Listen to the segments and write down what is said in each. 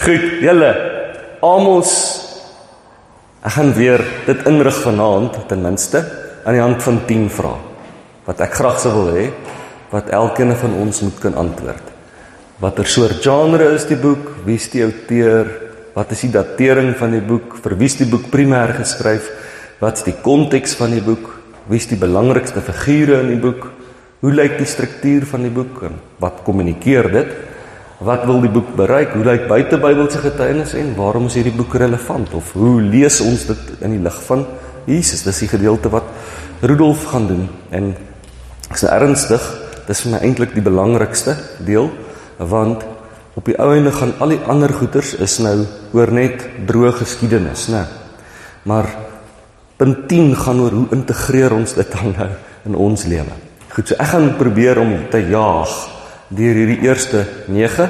Goed, julle. Amos ek gaan weer dit inrig vanaand ten minste aan die hand van 10 vrae wat ek graag sou wil hê wat elkeen van ons moet kan antwoord. Watter soort genre is die boek? Wie is die outeur? Wat is die datering van die boek? Vir wie is die boek primêr geskryf? Wat is die konteks van die boek? Wie is die belangrikste figure in die boek? Hoe lyk die struktuur van die boek en wat kommunikeer dit? Wat wil die boek bereik? Hoe lyk buitebybelse getuienis en waarom is hierdie boek relevant? Of hoe lees ons dit in die lig van Jesus? Dis die gedeelte wat Rudolf gaan doen en ek is ernstig, dis vir my eintlik die belangrikste deel want op die ou einde gaan al die ander goeters is nou oor net droë geskiedenis, né? Maar punt 10 gaan oor hoe integreer ons dit dan nou in ons lewe. Goed, so ek gaan probeer om te jaag deur hierdie eerste 9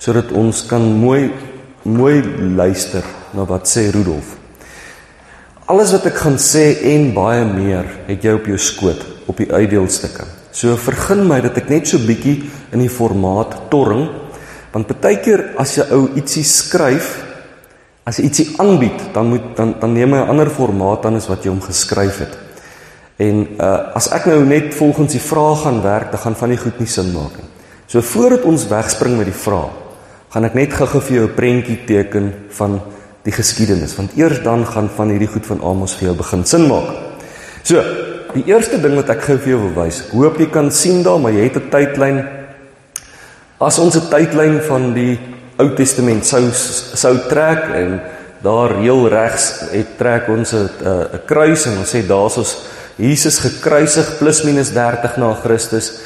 sodat ons kan mooi mooi luister na wat sê Rudolf. Alles wat ek gaan sê en baie meer het jy op jou skoot op die uitdeelstukke. So vergun my dat ek net so bietjie in die formaat torring want baie keer as jy ou ietsie skryf as jy ietsie aanbied dan moet dan dan neem jy 'n ander formaat dan as wat jy hom geskryf het. En uh as ek nou net volgens die vraag gaan werk, dan gaan van die goed nie sin maak nie. So voordat ons wegspring met die vraag, gaan ek net gou-gou vir jou 'n prentjie teken van die geskiedenis, want eers dan gaan van hierdie goed van Amos vir jou begin sin maak. So, die eerste ding wat ek gou vir jou wil wys, hoop jy kan sien daar, maar jy het 'n tydlyn. As ons 'n tydlyn van die Ou Testament sou sou trek en daar heel regs het trek ons 'n 'n kruis en ons sê daar's ons Jesus gekruisig plus minus 30 na Christus.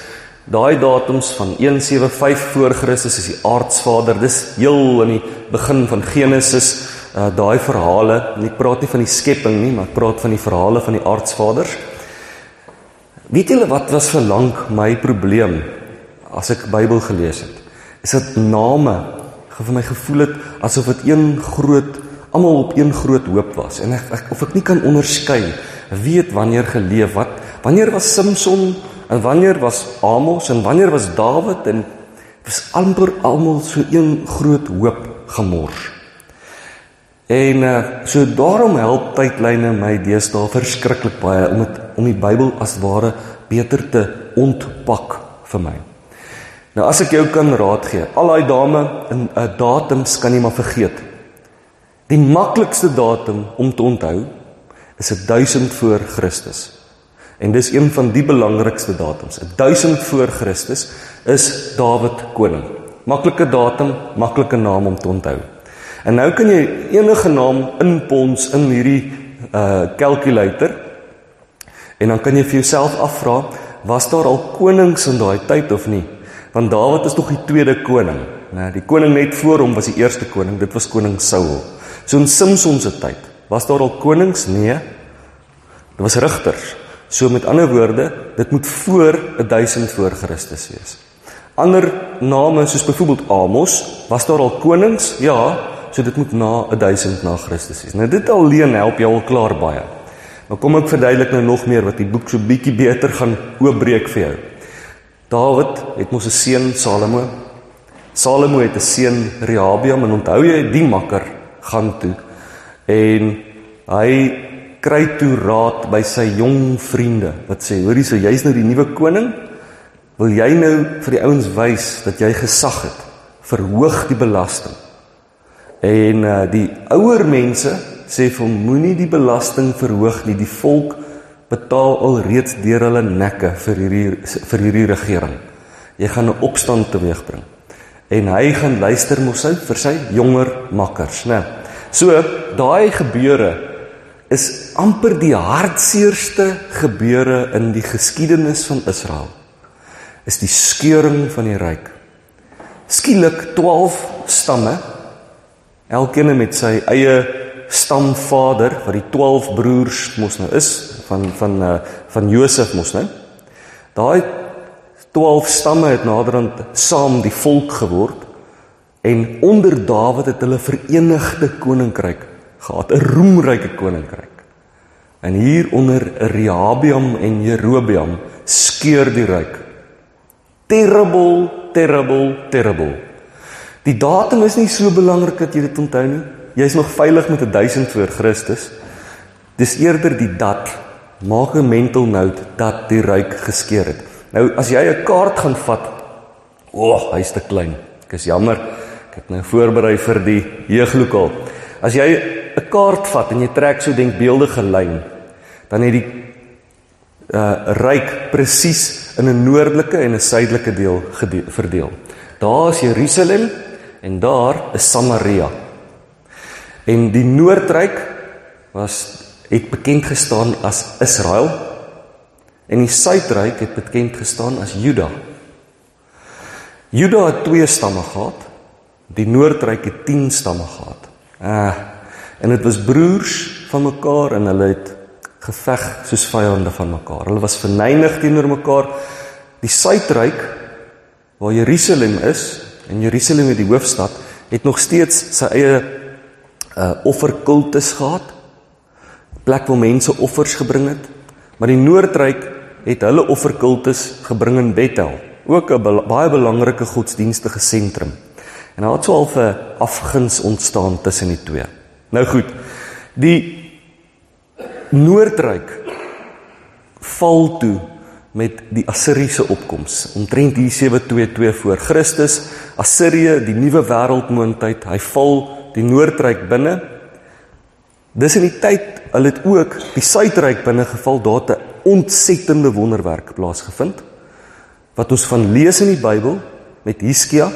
Daai datums van 175 voor Christus is die aardsvader. Dis heel in die begin van Genesis, uh, daai verhale. En ek praat nie van die skepping nie, maar ek praat van die verhale van die aardsvaders. Weet julle wat was vir lank my probleem as ek Bybel gelees het? Is dit name ge vir my gevoel het asof dit een groot almal op een groot hoop was en ek, ek of ek nie kan onderskei weet wanneer geleef wat wanneer was Samson en wanneer was Amos en wanneer was Dawid en was amper almal so een groot hoop gemors. En uh, so daarom help tydlyne my deesdae verskriklik baie om dit om die Bybel as ware beter te ontpak vir my. Nou as ek jou kan raad gee, al daai dame in 'n uh, datums kan jy maar vergeet. Die maklikste datum om te onthou is 1000 voor Christus. En dis een van die belangrikste datums. 1000 voor Christus is Dawid koning. Maklike datum, maklike naam om te onthou. En nou kan jy enige naam inpons in hierdie uh calculator en dan kan jy vir jouself afvra, was daar al konings in daai tyd of nie? Want Dawid is tog die tweede koning, né? Die koning net voor hom was die eerste koning, dit was koning Saul. So in Samson se tyd, was daar al konings? Nee. Dit was rigters. So met ander woorde, dit moet voor 1000 voor Christus wees. Ander name soos byvoorbeeld Amos, was daar al konings? Ja, So dit moet na 1000 na Christus wees. Nou dit alleen help jou al klaar baie. Maar kom ek verduidelik nou nog meer wat die boek so bietjie beter gaan oopbreek vir jou. Dawid het mos 'n seun Salomo. Salomo het 'n seun Rehabiam en onthou jy die makker gaan toe en hy kry toe raad by sy jong vriende wat sê hoorie so jy's nou die nuwe koning wil jy nou vir die ouens wys dat jy gesag het verhoog die belasting En uh, die ouer mense sê vir hom moenie die belasting verhoog nie. Die volk betaal al reeds deur hulle nekke vir hierdie vir hierdie regering. Jy gaan 'n opstand teweegbring. En hy gaan luister mos uit vir sy jonger makkers, né? So, daai gebeure is amper die hartseerste gebeure in die geskiedenis van Israel. Is die skeuring van die ryk. Skielik 12 stamme Elkeen met sy eie stamvader wat die 12 broers mos nou is van van uh, van Josef mos nou. Daai 12 stamme het naderhand saam die volk geword en onder Dawid het hulle verenigde koninkryk gehad, 'n roemryke koninkryk. En hier onder Rehabiam en Jerobeam skeur die ryk. Terrible, terrible, terrible. Die datum is nie so belangrik dat jy dit onthou nie. Jy's nog veilig met 1000 voor Christus. Dis eerder die dat maak 'n mental note dat die ruik geskeur het. Nou as jy 'n kaart gaan vat, o, oh, hy's te klein. Ek is jammer. Ek het nou voorberei vir die jeuglokaal. As jy 'n kaart vat en jy trek so denkbeeldige lyn, dan het die uh ryk presies in 'n noordelike en 'n suidelike deel verdeel. Daar is Jerusalem en daar is Samaria. En die noordryk was het bekend gestaan as Israel en die suidryk het bekend gestaan as Juda. Juda het twee stamme gehad. Die noordryk het 10 stamme gehad. Ah, en dit was broers van mekaar en hulle het geveg soos vyande van mekaar. Hulle was verneig teenoor mekaar. Die suidryk waar Jerusalem is en Jerusalem is die hoofstad, het nog steeds sy eie uh offerkultus gehad. Plek waar mense offers gebring het. Maar die noordryk het hulle offerkultus gebring in Bethel, ook 'n be baie belangrike godsdienstige sentrum. En daar het so al 'n afguns ontstaan tussen die twee. Nou goed. Die Noordryk val toe met die Assiriese opkoms. Omtrent hier 722 voor Christus, Assirië, die nuwe wêreldmoondheid, hy val die Noordryk binne. Dis in die tyd hulle het ook die Suidryk binne geval daar 'n ontsettende wonderwerk plaasgevind wat ons van lees in die Bybel met Hiskia,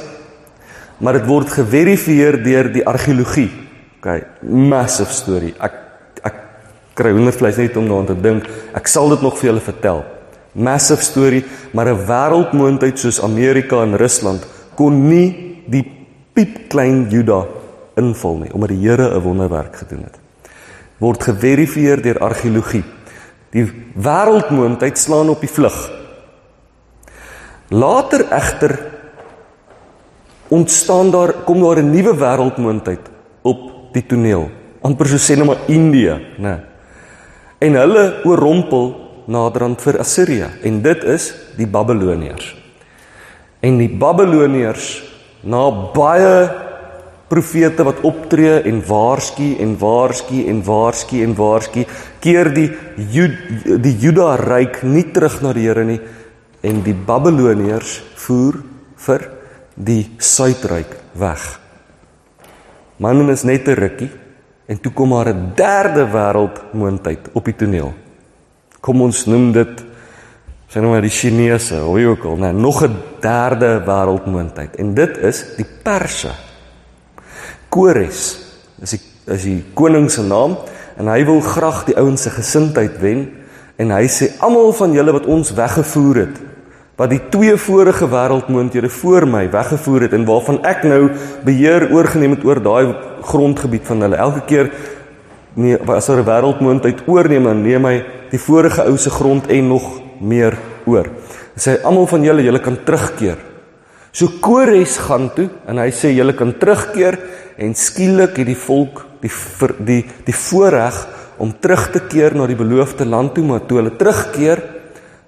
maar dit word geverifieer deur die argeologie. OK, massive story. Ek kry hoendervleis net om daaraan te dink. Ek sal dit nog vir julle vertel. Massive story, maar 'n wêreldmoondheid soos Amerika en Rusland kon nie die piep klein Juda inval nie omdat die Here 'n wonderwerk gedoen het. Word geverifieer deur argeologie. Die wêreldmoondheid slaan op die vlug. Later egter ontstaan daar kom daar 'n nuwe wêreldmoondheid die toneel. amper so sê nou maar Indië, né? En hulle oorrompel naderhand vir Assirië en dit is die Babiloniërs. En die Babiloniërs na baie profete wat optree en waarsku en waarsku en waarsku en waarsku keer die Jud, die Juda ryk nie terug na die Here nie en die Babiloniërs voer vir die suidryk weg. Man is net 'n rukkie En toe kom maar 'n derde wêreldmoondheid op die toneel. Kom ons noem dit sê nou maar die Chinese, wie ook al, nee, nog 'n derde wêreldmoondheid. En dit is die Perse. Kores is die is die koning se naam en hy wil graag die ouens se gesindheid wen en hy sê almal van julle wat ons weggevoer het wat die twee vorige wêreldmoondhede voor my weggevoer het en waarvan ek nou beheer oorgeneem het oor daai grondgebied van hulle. Elke keer nee, as 'n wêreldmoondheid oorneem, dan neem hy die vorige ou se grond en nog meer oor. Hy sê almal van julle, julle kan terugkeer. So Kores gaan toe en hy sê julle kan terugkeer en skielik het die volk die die die voorreg om terug te keer na die beloofde land toe, maar toe hulle terugkeer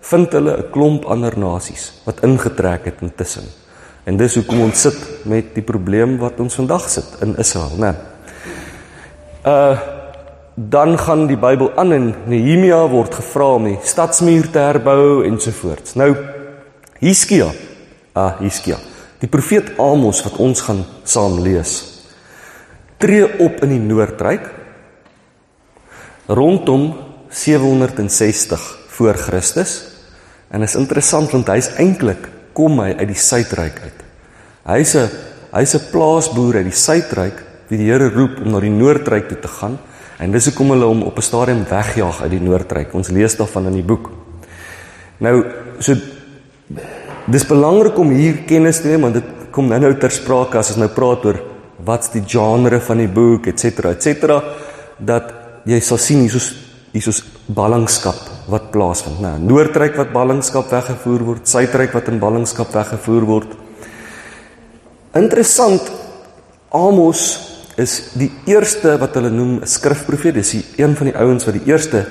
vind hulle 'n klomp ander nasies wat ingetrek het intussen. En dis hoekom ons sit met die probleem wat ons vandag sit in Israel, né? Uh dan gaan die Bybel aan en Nehemia word gevra om die stadsmuur te herbou ensovoorts. Nou Hiskia, ah Hiskia. Die profeet Amos wat ons gaan saam lees. Tree op in die noordryk rondom 760 voor Christus En is interessant want hy's eintlik kom hy uit die suidryk uit. Hy's 'n hy's 'n plaasboer uit die suidryk wie die Here roep om na die noordryk toe te gaan en dis hoekom hulle hom op 'n stadium wegjaag uit die noordryk. Ons lees daarvan in die boek. Nou so dis belangrik om hier kennis te neem want dit kom nou-nou ter sprake as ons nou praat oor wat's die genre van die boek et cetera et cetera dat jy sal sien hiersoos hiersoos ballingskap wat plaasvind. Nou, Noordryk wat ballingskap weggevoer word, Suidryk wat in ballingskap weggevoer word. Interessant, Amos is die eerste wat hulle noem 'n skrifprofeet. Dis die een van die ouens wat die eerste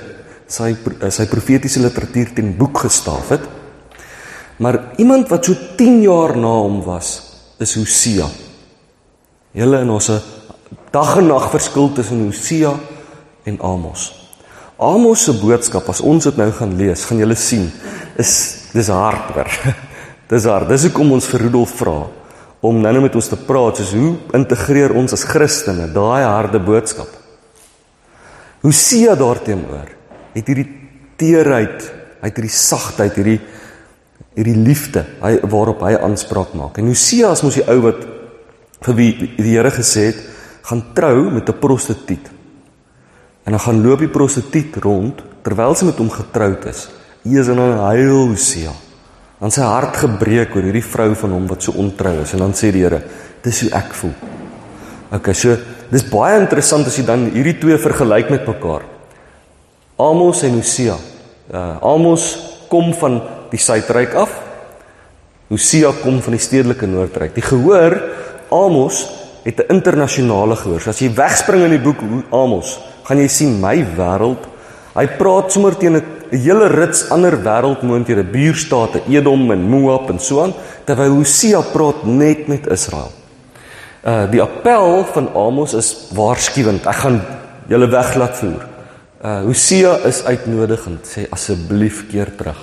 sy sy profetiese literatuur ten boek gestaaf het. Maar iemand wat so 10 jaar na hom was, is Hosea. Julle en ons 'n dag en nag verskil tussen Hosea en Amos. Amos se boodskap as ons dit nou gaan lees, gaan julle sien, is dis hard hoor. dis hard. Dis hoekom ons vir Rudolf vra om nou net met ons te praat soos hoe integreer ons as Christene daai harde boodskap. Hosea daarteenoor het hierdie teerheid, hy het hierdie sagtheid, hierdie hierdie liefde hy waarop hy aanspraak maak. En Hosea is mos die ou wat vir wie die Here gesê het gaan trou met 'n prostituut. En dan gaan loop die prostituut rond terwyl sy met hom getroud is. Hy is in 'n huil Hosea. Dan sy hart gebreek oor hierdie vrou van hom wat so ontrou is en dan sê die Here, dis hoe ek voel. Okay, so dis baie interessant as jy dan hierdie twee vergelyk met mekaar. Amos en Hosea. Uh Amos kom van die suidryk af. Hosea kom van die stedelike noordryk. Die gehoor Amos het 'n internasionale gehoor. So as jy wegspring in die boek Amos, gaan jy sien my wêreld. Hy praat sommer teen 'n hele rits ander wêreldmoonthede, buurstate, Edom en Moab en so aan, terwyl Hosea praat net met Israel. Uh die appel van Amos is waarskuwend. Ek gaan julle weglaat voer. Uh Hosea is uitnodigend. Sê asseblief keer terug.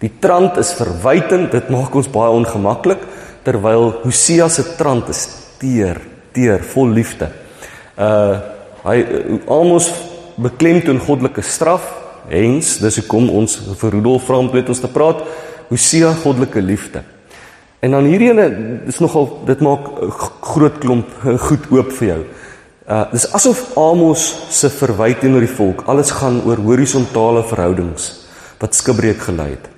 Die trant is verwytend, dit maak ons baie ongemaklik terwyl Hosea se trant is teer, teer, vol liefde. Uh hy almos beklemtoon goddelike straf, hens dis hoekom ons vir Rudolf vra om met ons te praat, Hosea goddelike liefde. En dan hierdie ene is nogal dit maak groot klomp goed oop vir jou. Uh dis asof Amos se verwyte teenoor die volk alles gaan oor horisontale verhoudings wat skibreek gelei het.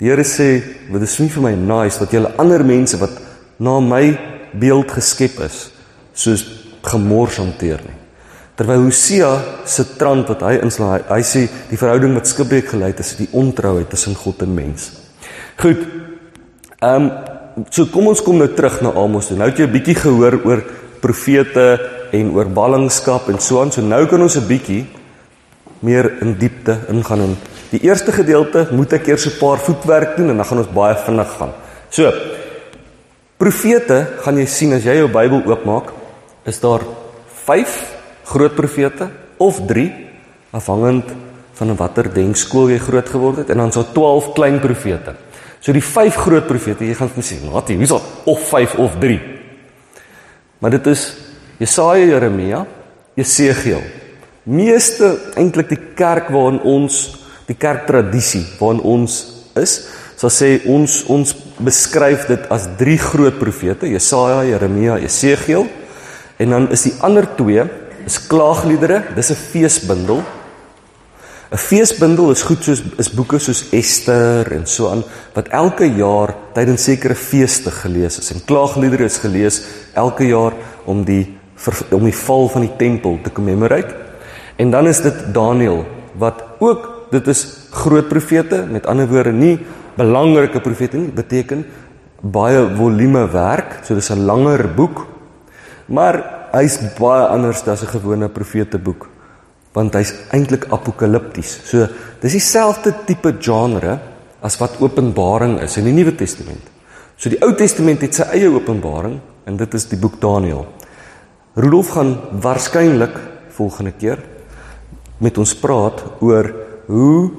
Die Here sê, "Wat is nie vir my nice dat julle ander mense wat na my beeld geskep is, soos gemors hanteer nie." Terwyl Hosea se trant wat hy inslaan, hy, hy sê die verhouding wat skibreek gelei het is die ontrouheid tussen God en mens. Goed. Ehm um, so kom ons kom nou terug na Amos. Nou het jy 'n bietjie gehoor oor profete en oor ballingskap en so aan. So nou kan ons 'n bietjie meer in diepte ingaan en Die eerste gedeelte moet ek eers 'n paar voetwerk doen en dan gaan ons baie vinnig gaan. So. Profete, gaan jy sien as jy jou Bybel oopmaak, is daar 5 groot profete of 3 afhangend van watter denkskool jy groot geword het en dan so 12 klein profete. So die 5 groot profete, jy gaan sien, wat hier is al of 5 of 3. Maar dit is Jesaja, Jeremia, Jesegiel. Meeste eintlik die kerk waarin ons die kerktradisie waarin ons is, sal sê ons ons beskryf dit as drie groot profete, Jesaja, Jeremia, Esegiel. En dan is die ander twee is klaagliedere, dis 'n feesbundel. 'n Feesbundel is goed soos is boeke soos Ester en so aan wat elke jaar tydens sekere feeste gelees is. En klaagliedere is gelees elke jaar om die om die val van die tempel te commemorate. En dan is dit Daniël wat ook dit is groot profete, met ander woorde nie belangrike profete nie, beteken baie volume werk, so dis 'n langer boek. Maar hy's baie anders as 'n gewone profeteboek, want hy's eintlik apokalipties. So dis dieselfde tipe genre as wat Openbaring is in die Nuwe Testament. So die Ou Testament het sy eie Openbaring en dit is die boek Daniël. Rudolf gaan waarskynlik volgende keer met ons praat oor hoe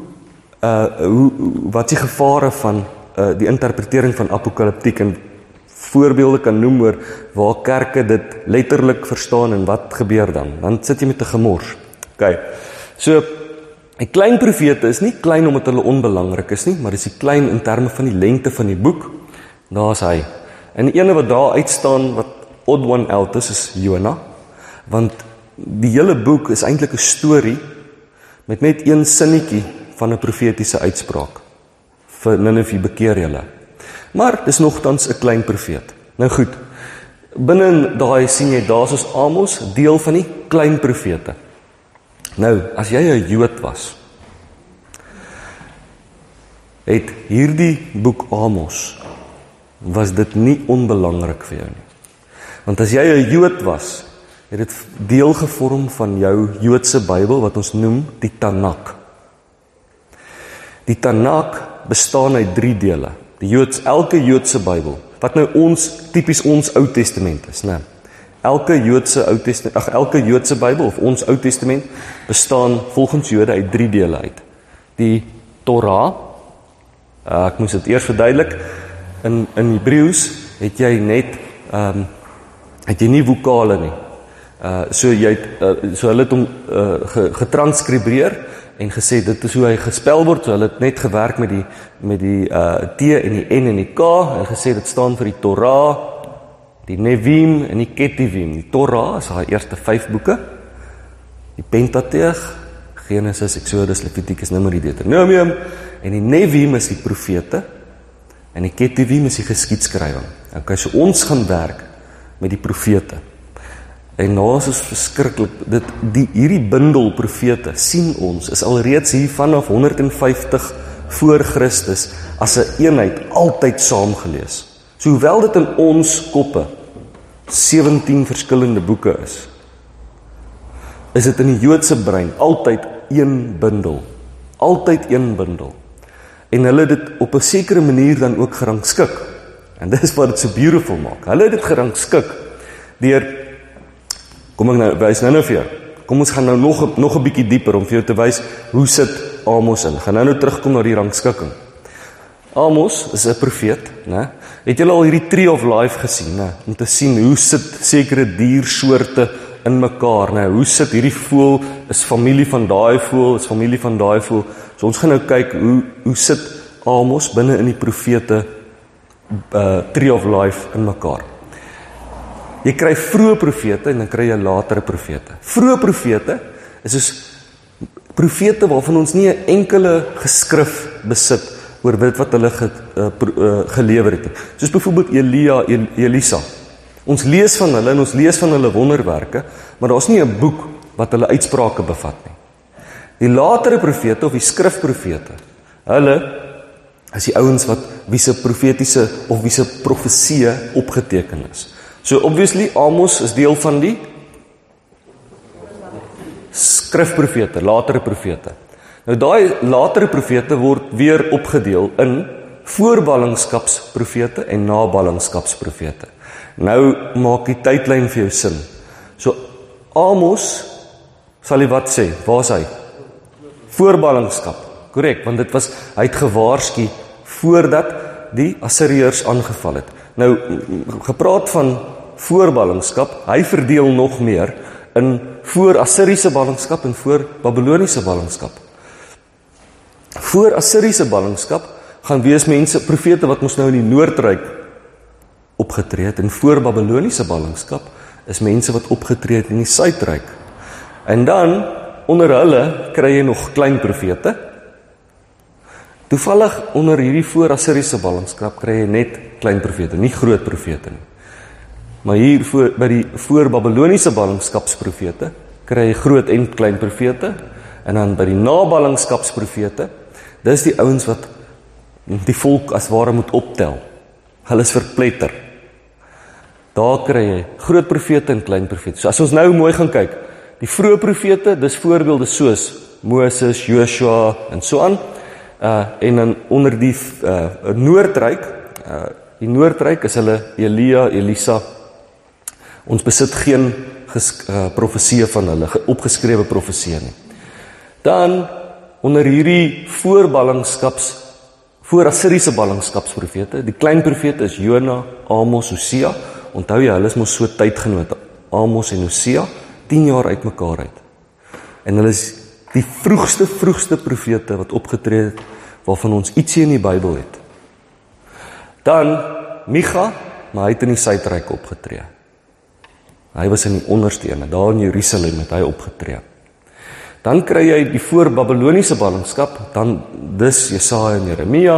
uh hoe wat die gevare van uh die interpretering van apokaliptiek en voorbeelde kan noem oor waar kerke dit letterlik verstaan en wat gebeur dan? Dan sit jy met 'n gemors. OK. So 'n klein profete is nie klein omdat hulle onbelangrik is nie, maar dis die klein in terme van die lengte van die boek. Daar's hy. En die ene wat daar uitstaan wat odd one out is, is Jona. Want die hele boek is eintlik 'n storie met net een sinnetjie van 'n profetiese uitspraak vir Ninive bekeer julle. Maar dis nogtans 'n klein profeet. Nou goed. Binne daai sien jy daar's ons Amos, deel van die klein profete. Nou, as jy 'n Jood was, het hierdie boek Amos was dit nie onbelangrik vir jou nie. Want as jy 'n Jood was, het dit deel gevorm van jou Joodse Bybel wat ons noem die Tanakh. Die Tanakh bestaan uit 3 dele. Die Joods elke Joodse Bybel wat nou ons tipies ons Ou Testament is, né? Elke Joodse Ou Testament, ag elke Joodse Bybel of ons Ou Testament bestaan volgens Jode uit 3 dele uit. Die Torah. Uh, ek moet dit eers verduidelik. In in Hebreëus het jy net ehm um, het jy nie vokale nie. Uh so jy het uh, so hulle het hom uh, getranskribeer en gesê dit is hoe hy gespel word. So hulle het net gewerk met die met die uh T en die N en die K en gesê dit staan vir die Torah, die Nevim en die Ketuvim. Die Torah is haar eerste 5 boeke. Die Pentateug, Genesis, Exodus, Levitikus, Numeri, Deuteronomium en die Nevim is die profete en die Ketuvim is die geskiedskrywing. Okay, so ons gaan werk met die profete. En nou is verskriklik dit die hierdie bundel profete sien ons is alreeds hier vanaf 150 voor Christus as 'n een eenheid altyd saamgelees. So hoewel dit in ons koppe 17 verskillende boeke is, is dit in die Joodse brein altyd een bundel. Altyd een bundel. En hulle het dit op 'n sekere manier dan ook gerangskik. En dis wat dit so beautiful maak. Hulle het dit gerangskik deur Kom ek nou wys nou nou vir jou. Kom ons gaan nou nog nog 'n bietjie dieper om vir jou te wys hoe sit Amos in. Gaan nou nou terugkom na die rangskikking. Amos is 'n profeet, né? Het julle al hierdie tree of life gesien, né? Om te sien hoe sit sekere diersoorte in mekaar, né? Hoe sit hierdie voël is familie van daai voël, is familie van daai voël. So ons gaan nou kyk hoe hoe sit Amos binne in die profete uh tree of life in mekaar. Jy kry vroeë profete en dan kry jy latere profete. Vroeë profete is soos profete waarvan ons nie 'n enkele geskrif besit oor dit wat hulle ge, uh, uh, gelewer het nie. Soos byvoorbeeld Elia en Elisa. Ons lees van hulle en ons lees van hulle wonderwerke, maar daar's nie 'n boek wat hulle uitsprake bevat nie. Die latere profete of die skrifprofete, hulle is die ouens wat wie se profetiese of wie se profeseë opgeteken is. So obviously Amos is deel van die skrifprofete, latere profete. Nou daai latere profete word weer opgedeel in voorballingskapsprofete en naballingskapsprofete. Nou maak die tydlyn vir jou sin. So Amos sal jy wat sê? Waar is hy? Voorballingskap. Korrek, want dit was hy het gewaarsku voordat die Assiriërs aangeval het. Nou gepraat van voorballingskap, hy verdeel nog meer in voor Assiriese ballingskap en voor Babiloniese ballingskap. Voor Assiriese ballingskap gaan wees mense profete wat mos nou in die noordryk opgetree het en voor Babiloniese ballingskap is mense wat opgetree het in die suidryk. En dan onder hulle kry jy nog klein profete. Toevallig onder hierdie voor Assiriese ballingskap kry jy net klein profete, nie groot profete nie. Maar hier voor by die voor Babiloniese ballingskapsprofete kry jy groot en klein profete en dan by die naballingskapsprofete dis die ouens wat die volk as ware moet optel. Hulle is verpletter. Daar kry jy groot profete en klein profete. So as ons nou mooi gaan kyk, die vroeë profete, dis voorbeelde soos Moses, Joshua en so aan. Uh en dan onder die uh Noordryk, uh die Noordryk is hulle Elia, Elisa, Ons besit geen uh, profeseë van hulle, opgeskrewe profeseë nie. Dan onder hierdie voorballingskaps voor Assiriese ballingskapsprofete, die klein profete is Jona, Amos, Hosea. Onthou jy, hulle is mos so tydgenote, Amos en Hosea, 10 jaar uitmekaar uit. En hulle is die vroegste vroegste profete wat opgetree het waarvan ons ietsie in die Bybel het. Dan Micha, maar hy het in die suidryk opgetree. Hy was in die onderste ene, daar in Jerusalem het hy opgetree. Dan kry jy die voor-Babiloniese ballingskap, dan dis Jesaja en Jeremia,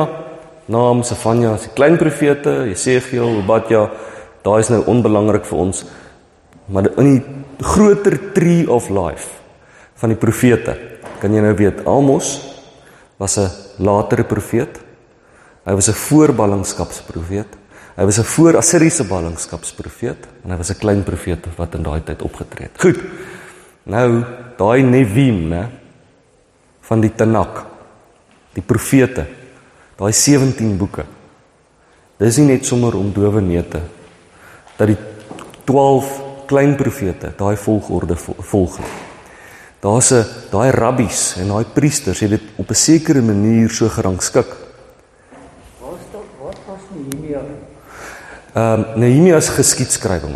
Naam, Sefanja, die klein profete, Jesegiel, Obadja, daai is nou onbelangrik vir ons. Maar in die groter tree of life van die profete, kan jy nou weet Amos was 'n latere profeet. Hy was 'n voorballingskapsprofeet. Hy was 'n voor Assiriese ballingskapsprofeet en hy was 'n klein profeet wat in daai tyd opgetree het. Goed. Nou daai Nevim, né, van die Tanakh, die profete, daai 17 boeke. Dis nie net sommer om dowe neute dat die 12 klein profete daai volgorde volg nie. Daar's 'n daai rabbies en daai priesters het dit op 'n sekere manier so gerangskik. Waar staan wat was Nehemia? Ehm um, Nehemia se geskiedskrywing.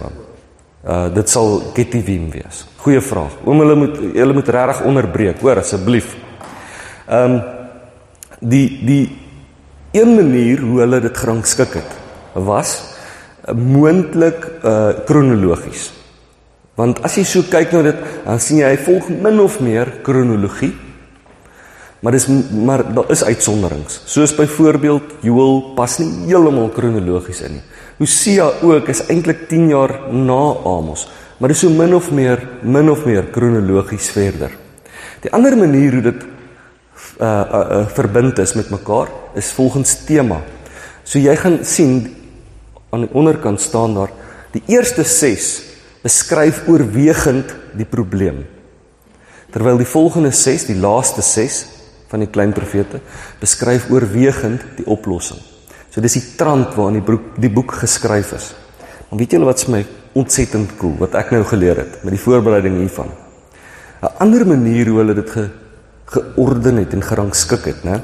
Uh dit sal Ketuvim wees. Goeie vraag. Oom hulle moet hulle moet regtig onderbreek, hoor asseblief. Ehm um, die die een manier hoe hulle dit gerangskik het was uh, moontlik uh kronologies. Want as jy so kyk na dit, dan sien jy hy volg min of meer kronologie. Maar dis maar daar is uitsonderings. Soos byvoorbeeld Joel pas nie heeltemal kronologies in nie. Hosea ook is eintlik 10 jaar na Amos, maar dis so min of meer min of meer kronologies verder. Die ander manier hoe dit uh uh, uh verbind is met mekaar is volgens tema. So jy gaan sien aan die onderkant staan daar die eerste 6 beskryf oorwegend die probleem. Terwyl die volgende 6, die laaste 6 van die klein profete, beskryf oorwegend die oplossing. So dis die trant waarin die boek die boek geskryf is. Maar weet julle wat vir my ontsettend cool wat ek nou geleer het met die voorbereiding hiervan. 'n Ander manier hoe hulle dit ge, georden het en gerangskik het, né?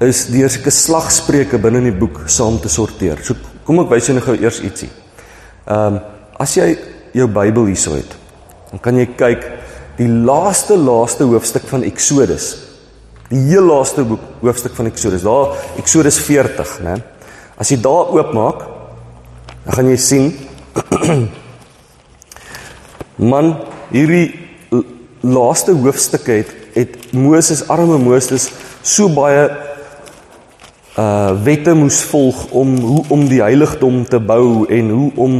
is deur sulke slagspreuke binne in die boek saam te sorteer. So kom ek wys jou nou gou eers ietsie. Ehm um, As jy jou Bybel hierso het, dan kan jy kyk die laaste laaste hoofstuk van Eksodus. Die heel laaste boek hoofstuk van Eksodus. Daar Eksodus 40, né? As jy daar oopmaak, dan gaan jy sien man hierdie laaste hoofstukke het het Moses arme Moses so baie uh wette moes volg om hoe om die heiligdom te bou en hoe om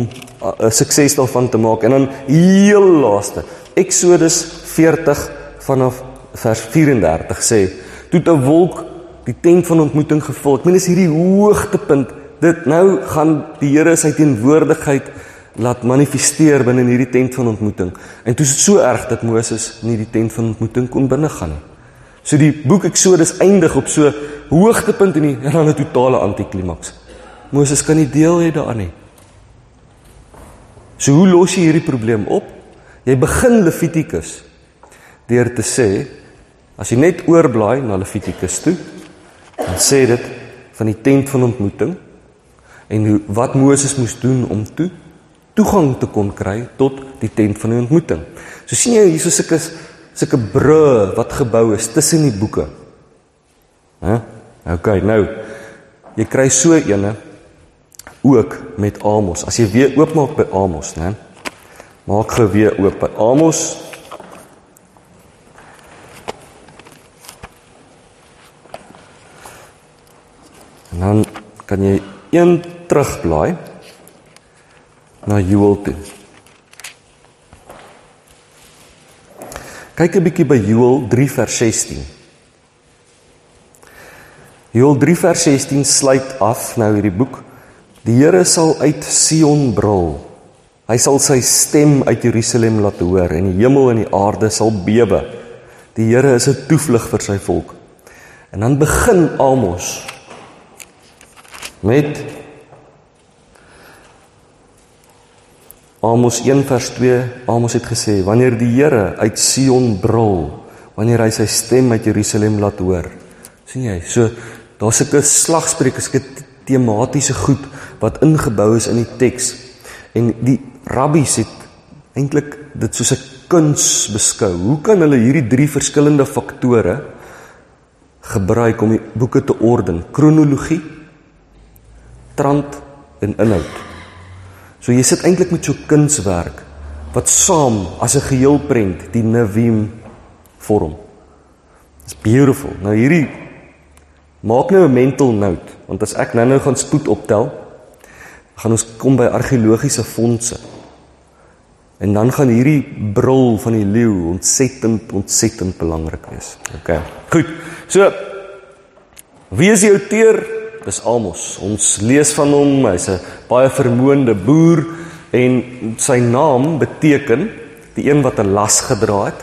'n sukses daarvan te maak. En dan heel laaste, Exodus 40 vanaf vers 34 sê, toe 'n wolk die tent van ontmoeting gevul. Ek meen dis hierdie hoogtepunt. Dit nou gaan die Here sy teenwoordigheid laat manifesteer binne in hierdie tent van ontmoeting. En toe is dit so erg dat Moses nie die tent van ontmoeting kon binne gaan nie. So die boek Exodus eindig op so hoogtepunt en dan 'n totale antiklimaks. Moses kan nie deel hê daaraan nie. So hoe los jy hierdie probleem op? Jy begin Levitikus deur te sê as jy net oorblaai na Levitikus toe, dan sê dit van die tent van ontmoeting en hoe wat Moses moes doen om toe toegang te kon kry tot die tent van die ontmoeting. So sien jy hierso sulke sulke brûe wat gebou is tussen die boeke. Hæ? OK, nou jy kry so eene ook met Amos. As jy weer oopmaak by Amos, né? Maak gou weer oop by Amos. En dan kan jy een terugblaai na Joel toe. Kyk 'n bietjie by Joel 3 vers 16. Joel 3 vers 16 sluit af nou hierdie boek Die Here sal uit Sion brul. Hy sal sy stem uit Jerusalem laat hoor en die hemel en die aarde sal bewe. Die Here is 'n toevlug vir sy volk. En dan begin Amos met Amos 1 vers 2. Amos het gesê: "Wanneer die Here uit Sion brul, wanneer hy sy stem uit Jerusalem laat hoor." sien jy? So daar's 'n slagspreuk, 'n tematiese goed wat ingebou is in die teks. En die rabbies het eintlik dit soos 'n kuns beskou. Hoe kan hulle hierdie drie verskillende faktore gebruik om die boeke te orden? Kronologie, trant en inhoud. So jy sit eintlik met so kunswerk wat saam as 'n geheel prent die Nevim vorm. It's beautiful. Nou hierdie maak nou 'n mental note want as ek nou-nou gaan spoed optel gaan ons kom by argeologiese fondse. En dan gaan hierdie brul van die leeu ontsettend ontsettend belangrik wees. OK. Goed. So wie is die outeur? Dis Amos. Ons lees van hom. Hy's 'n baie vermoënde boer en sy naam beteken die een wat 'n las gedra het.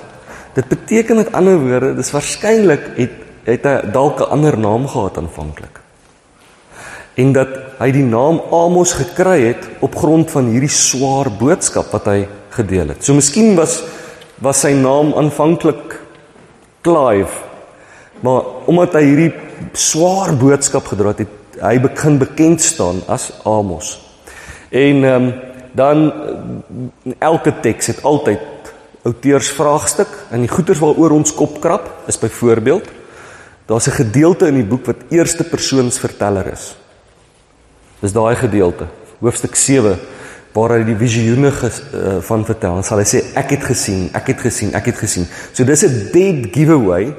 Dit beteken met ander woorde, dis waarskynlik het het hy dalk 'n ander naam gehad aanvanklik. En dat hy die naam Amos gekry het op grond van hierdie swaar boodskap wat hy gedeel het. So miskien was was sy naam aanvanklik Clive, maar omdat hy hierdie swaar boodskap gedra het, het hy begin bekend staan as Amos. En um, dan elke teks het altyd outeursvraagstuk en die goeters waaroor ons kop krap is byvoorbeeld daar's 'n gedeelte in die boek wat eerste persoons verteller is. Dis daai gedeelte, hoofstuk 7 waar hy die visioene uh, van vertel. Dan sal hy sê ek het gesien, ek het gesien, ek het gesien. So dis 'n dead giveaway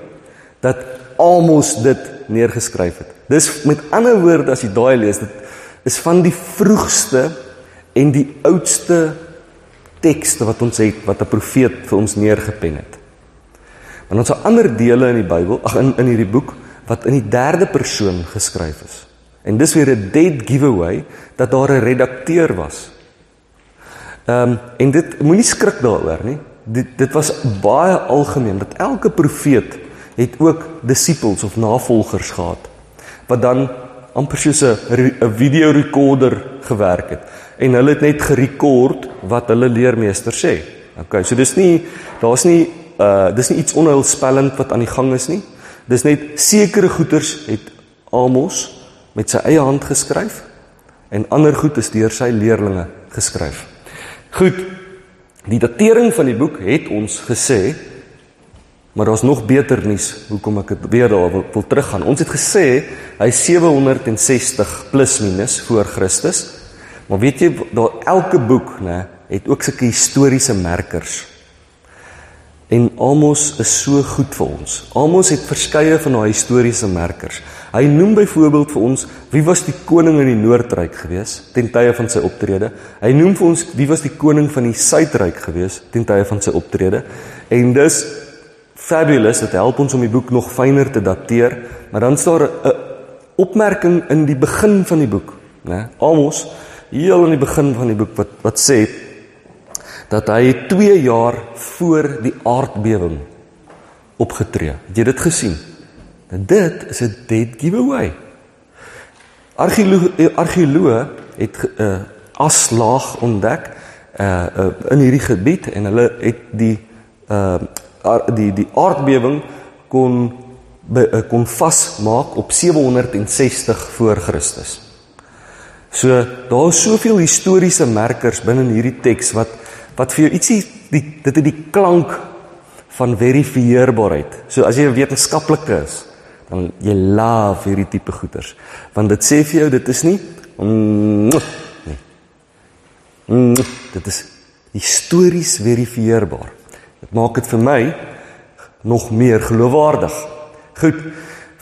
dat Amos dit neergeskryf het. Dis met ander woorde as jy daai lees, dit is van die vroegste en die oudste tekste wat ons het wat 'n profeet vir ons neergepen het. Maar ons het ander dele in die Bybel, ag in in hierdie boek wat in die derde persoon geskryf is. En dis weer 'n dead giveaway dat daar 'n redakteur was. Ehm um, en dit moenie skrik daaroor nie. Dit dit was baie algemeen dat elke profeet het ook disippels of navolgers gehad wat dan amper soos 'n video recorder gewerk het en hulle het net gerekord wat hulle leermeester sê. Okay, so dis nie daar's nie uh dis nie iets onheilspellend wat aan die gang is nie. Dis net sekere goeters het Amos met sy eie hand geskryf en ander goed is deur sy leerlinge geskryf. Goed. Die datering van die boek het ons gesê maar daar's nog beter nuus hoekom ek dit weer daar wil, wil teruggaan. Ons het gesê hy 760 plus minus voor Christus. Maar weet jy daar elke boek nê het ook sulke historiese merkers. En Amos is so goed vir ons. Amos het verskeie van daai historiese merkers. Hy noem byvoorbeeld vir ons wie was die koning in die Noordryk gewees ten tye van sy optrede. Hy noem vir ons wie was die koning van die Suidryk gewees ten tye van sy optrede. En dis fabulous, dit help ons om die boek nog fyner te dateer, maar dan staan 'n opmerking in die begin van die boek, né? Amos heel in die begin van die boek wat wat sê dat hy 2 jaar voor die aardbewing opgetree. Het jy dit gesien? En dit is 'n dead giveaway. Argeoloog argeoloog het 'n uh, aslaag ontdek uh, uh in hierdie gebied en hulle het die uh die die aardbewing kon be, uh, kon vasmaak op 760 voor Christus. So daar is soveel historiese merkers binne hierdie teks wat wat vir jou ietsie die dit het die klank van verifieerbaarheid. So as jy 'n wetenskaplike is, dan jy love hierdie tipe goeters. Want dit sê vir jou dit is nie mm, nee. Mm, dit is histories verifieerbaar. Dit maak dit vir my nog meer geloofwaardig. Goed.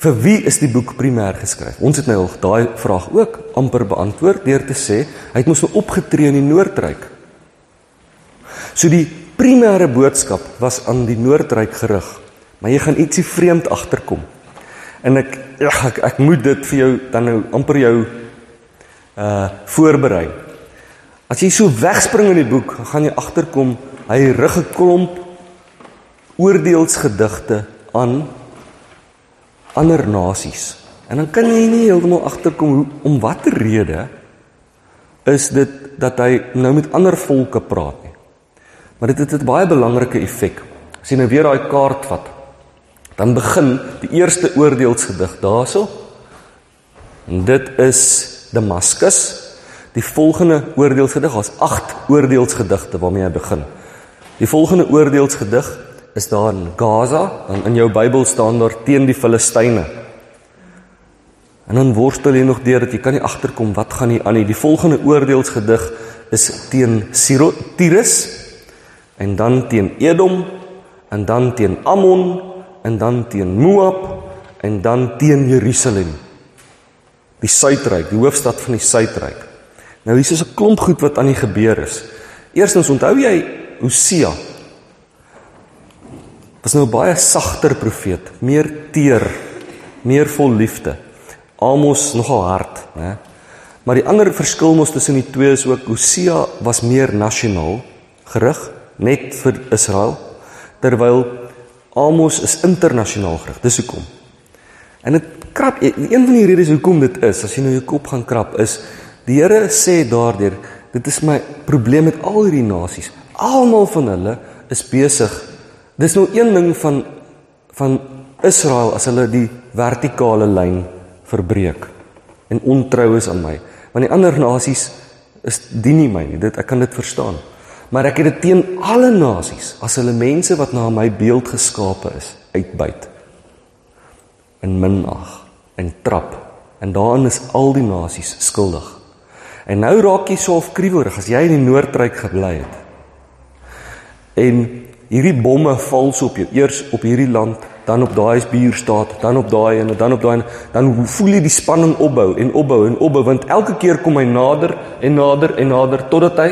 Vir wie is die boek primêr geskryf? Ons het nou al daai vraag ook amper beantwoord deur te sê hy het mos nou opgetree in die Noordryk. So die primêre boodskap was aan die Noordryk gerig. Maar jy gaan ietsie vreemd agterkom. En ek ja, ek, ek moet dit vir jou dan nou amper jou uh voorberei. As jy so wegspring in die boek, gaan jy agterkom hy rig 'n klomp oordeelsgedigte aan ander nasies. En dan kan jy nie heeltemal agterkom om watter rede is dit dat hy nou met ander volke praat nie. Maar dit het 'n baie belangrike effek. As jy nou weer daai kaart vat, dan begin die eerste oordeelsgedig daarso. En dit is Damaskus. Die volgende oordeelsgedig, daar's 8 oordeelsgedigte waarmee hy begin. Die volgende oordeelsgedig is daar in Gaza, dan in jou Bybel staan daar teen die Filistyne. En dan worstel jy nog deur dat jy kan nie agterkom wat gaan hier aan nie. Die volgende oordeelsgedig is teen Tyrus en dan teen Edom en dan teen Ammon en dan teen Moab en dan teen Jerusalem. Die suidryk, die hoofstad van die suidryk. Nou hier is 'n klomp goed wat aan die gebeur is. Eerstens onthou jy Hosea was nou 'n baie sagter profeet, meer teer, meer vol liefde. Amos nogal hard, né? Maar die ander verskil mos tussen die twee is ook Hosea was meer nasionaal gerig net vir Israel terwyl Amos is internasionaal gerig. Dis hoekom. En dit krap een van die redes hoekom dit is, as jy nou jou kop gaan krap, is die Here sê daardeur, dit is my probleem met al hierdie nasies. Almal van hulle is besig. Dis nou een ding van van Israel as hulle die vertikale lyn verbreek en ontrou is aan my. Want die ander nasies is dien nie my nie. Dit ek kan dit verstaan. Maar ek het dit teen alle nasies as hulle mense wat na my beeld geskape is uitbuit. En minag en trap en daarin is al die nasies skuldig. En nou raak jy so afkruiwerig as jy in die noordryk gebly het. En hierdie bomme val so op jou eers op hierdie land dan op daai buurstaat, dan op daai en dan op daai dan voel jy die spanning opbou en opbou en opbou want elke keer kom hy nader en nader en nader totdat hy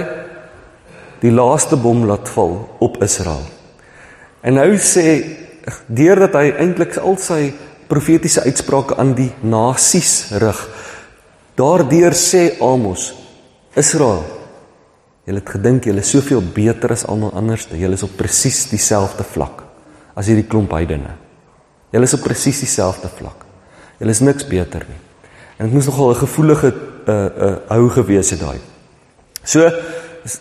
die laaste bom laat val op Israel. En nou sê deurdat hy eintlik al sy profetiese uitsprake aan die nasies rig. Daardeur sê Amos Israel Julle het gedink julle is soveel beter as almal anders, julle is op presies dieselfde vlak as hierdie klomp heidene. Julle is op presies dieselfde vlak. Julle is niks beter nie. En dit moes nogal 'n gevoelige uh uh hou gewees het daai. So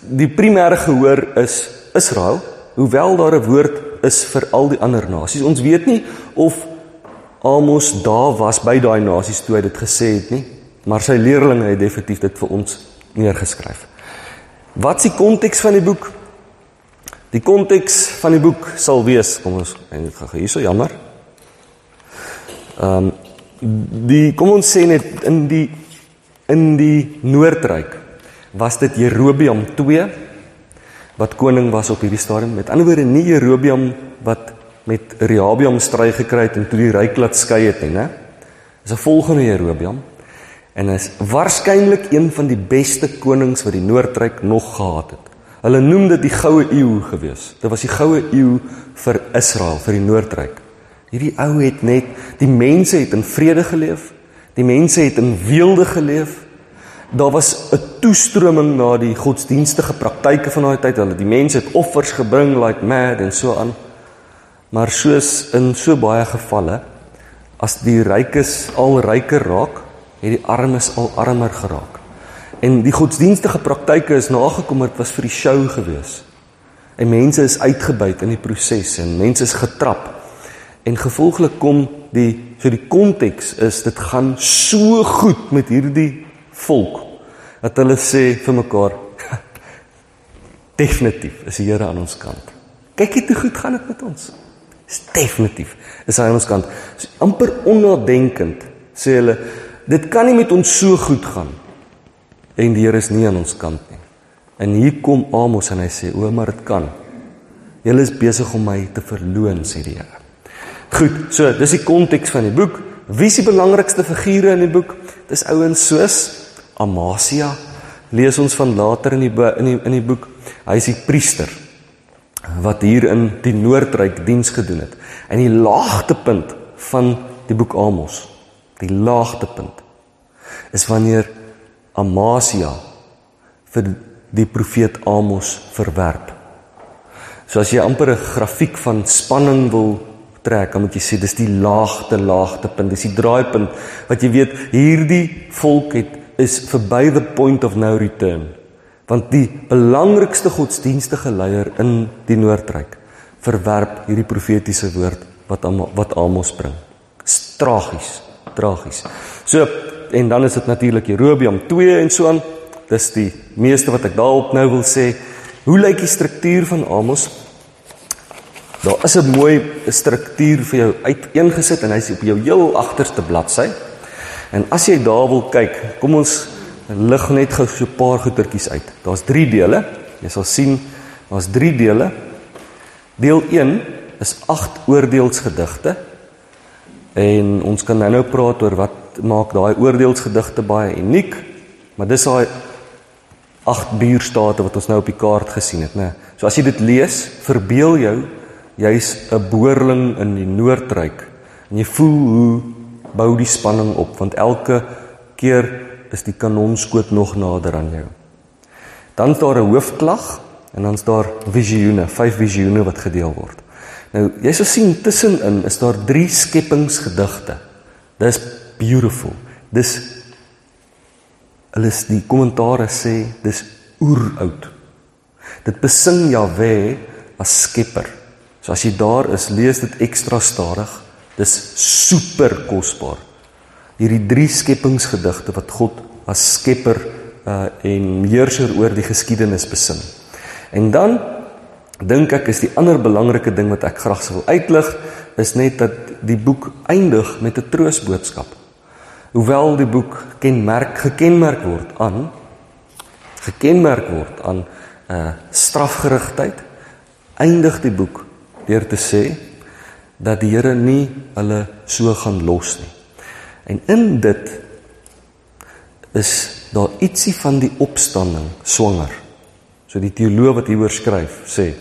die primêre gehoor is Israel, hoewel daar 'n woord is vir al die ander nasies. Ons weet nie of Amos daar was by daai nasies toe hy dit gesê het nie, maar sy leerlinge het definitief dit vir ons neergeskryf. Wat is die konteks van die boek? Die konteks van die boek sal wees, kom ons en dit gaan hierso jammer. Ehm um, die kom ons sê net in die in die Noordryk was dit Jerobeam 2 wat koning was op hierdie stadium. Met ander woorde nie Jerobeam wat met Rehabiam stry gekry het en toe die ryk laat skei het nie, né? Dis 'n volgende Jerobeam en is waarskynlik een van die beste konings wat die Noordryk nog gehad het. Hulle noem dit die goue eeu gewees. Dit was die goue eeu vir Israel, vir die Noordryk. Hierdie ou het net die mense het in vrede geleef. Die mense het in weelde geleef. Daar was 'n toestroming na die godsdienstige praktyke van daai tyd. Hulle die mense het offers gebring like mad en so aan. Maar soos in so baie gevalle as die rykes al ryker raak, het die armes al armer geraak. En die godsdienstige praktyke is nagekom het was vir die show gewees. En mense is uitgebuit in die proses en mense is getrap En gevolglik kom die so die konteks is dit gaan so goed met hierdie volk dat hulle sê vir mekaar definitief is die Here aan ons kant. Kyk net hoe goed gaan dit met ons. Is definitief is hy aan ons kant. So, amper onnadenkend sê hulle dit kan nie met ons so goed gaan en die Here is nie aan ons kant nie. En hier kom Amos en hy sê o, maar dit kan. Julle is besig om my te verloon sê die Here. Goed, so dis die konteks van die boek. Wie is die belangrikste figure in die boek? Dis ouens soos Amasia. Lees ons van later in die in die in die boek. Hy is die priester wat hier in die Noordryk diens gedoen het. En die laagtepunt van die boek Amos, die laagtepunt is wanneer Amasia vir die profeet Amos verwerp. So as jy amper 'n grafiek van spanning wil trek, dan moet jy sê dis die laagte laagte punt, dis die draaipunt wat jy weet hierdie volk het is verby the point of no return. Want die belangrikste godsdienstige leier in die Noordryk verwerp hierdie profetiese woord wat wat Amos bring. Tragies, tragies. So en dan is dit natuurlik Jerobeam 2 en so aan. Dis die meeste wat ek daarop nou wil sê. Hoe lyk die struktuur van Amos? Daar is 'n mooi struktuur vir jou uiteengesit en hy's op jou heel agterste bladsy. En as jy daar wil kyk, kom ons lig net gou so 'n paar goetertjies uit. Daar's 3 dele. Jy sal sien daar's 3 dele. Deel 1 is 8 oordeelsgedigte. En ons kan nou nou praat oor wat maak daai oordeelsgedigte baie uniek. Maar dis daai 8 buurstate wat ons nou op die kaart gesien het, né? So as jy dit lees, verbeel jou jy's 'n boerling in die Noordryk en jy voel hoe bou die spanning op want elke keer is die kanonskoot nog nader aan jou. Dan is daar 'n hoofklag en dan's daar visioene, vyf visioene wat gedeel word. Nou jy sal sien tussenin is daar drie skepingsgedigte Dis beautiful. Dis hulle is die kommentare sê dis oeroud. Dit besing Jahwe as skepper. So as jy daar is, lees dit ekstra stadig. Dis super kosbaar. Hierdie drie skepingsgedigte wat God as skepper uh en heerser oor die geskiedenis besing. En dan dink ek is die ander belangrike ding wat ek graag sou wil uitlig is net dat die boek eindig met 'n troosboodskap. Hoewel die boek kenmerk gekenmerk word aan gekenmerk word aan 'n uh, strafgerigtheid, eindig die boek deur te sê dat die Here nie hulle so gaan los nie. En in dit is daar ietsie van die opstanding swanger. So die teoloog wat hieroor skryf sê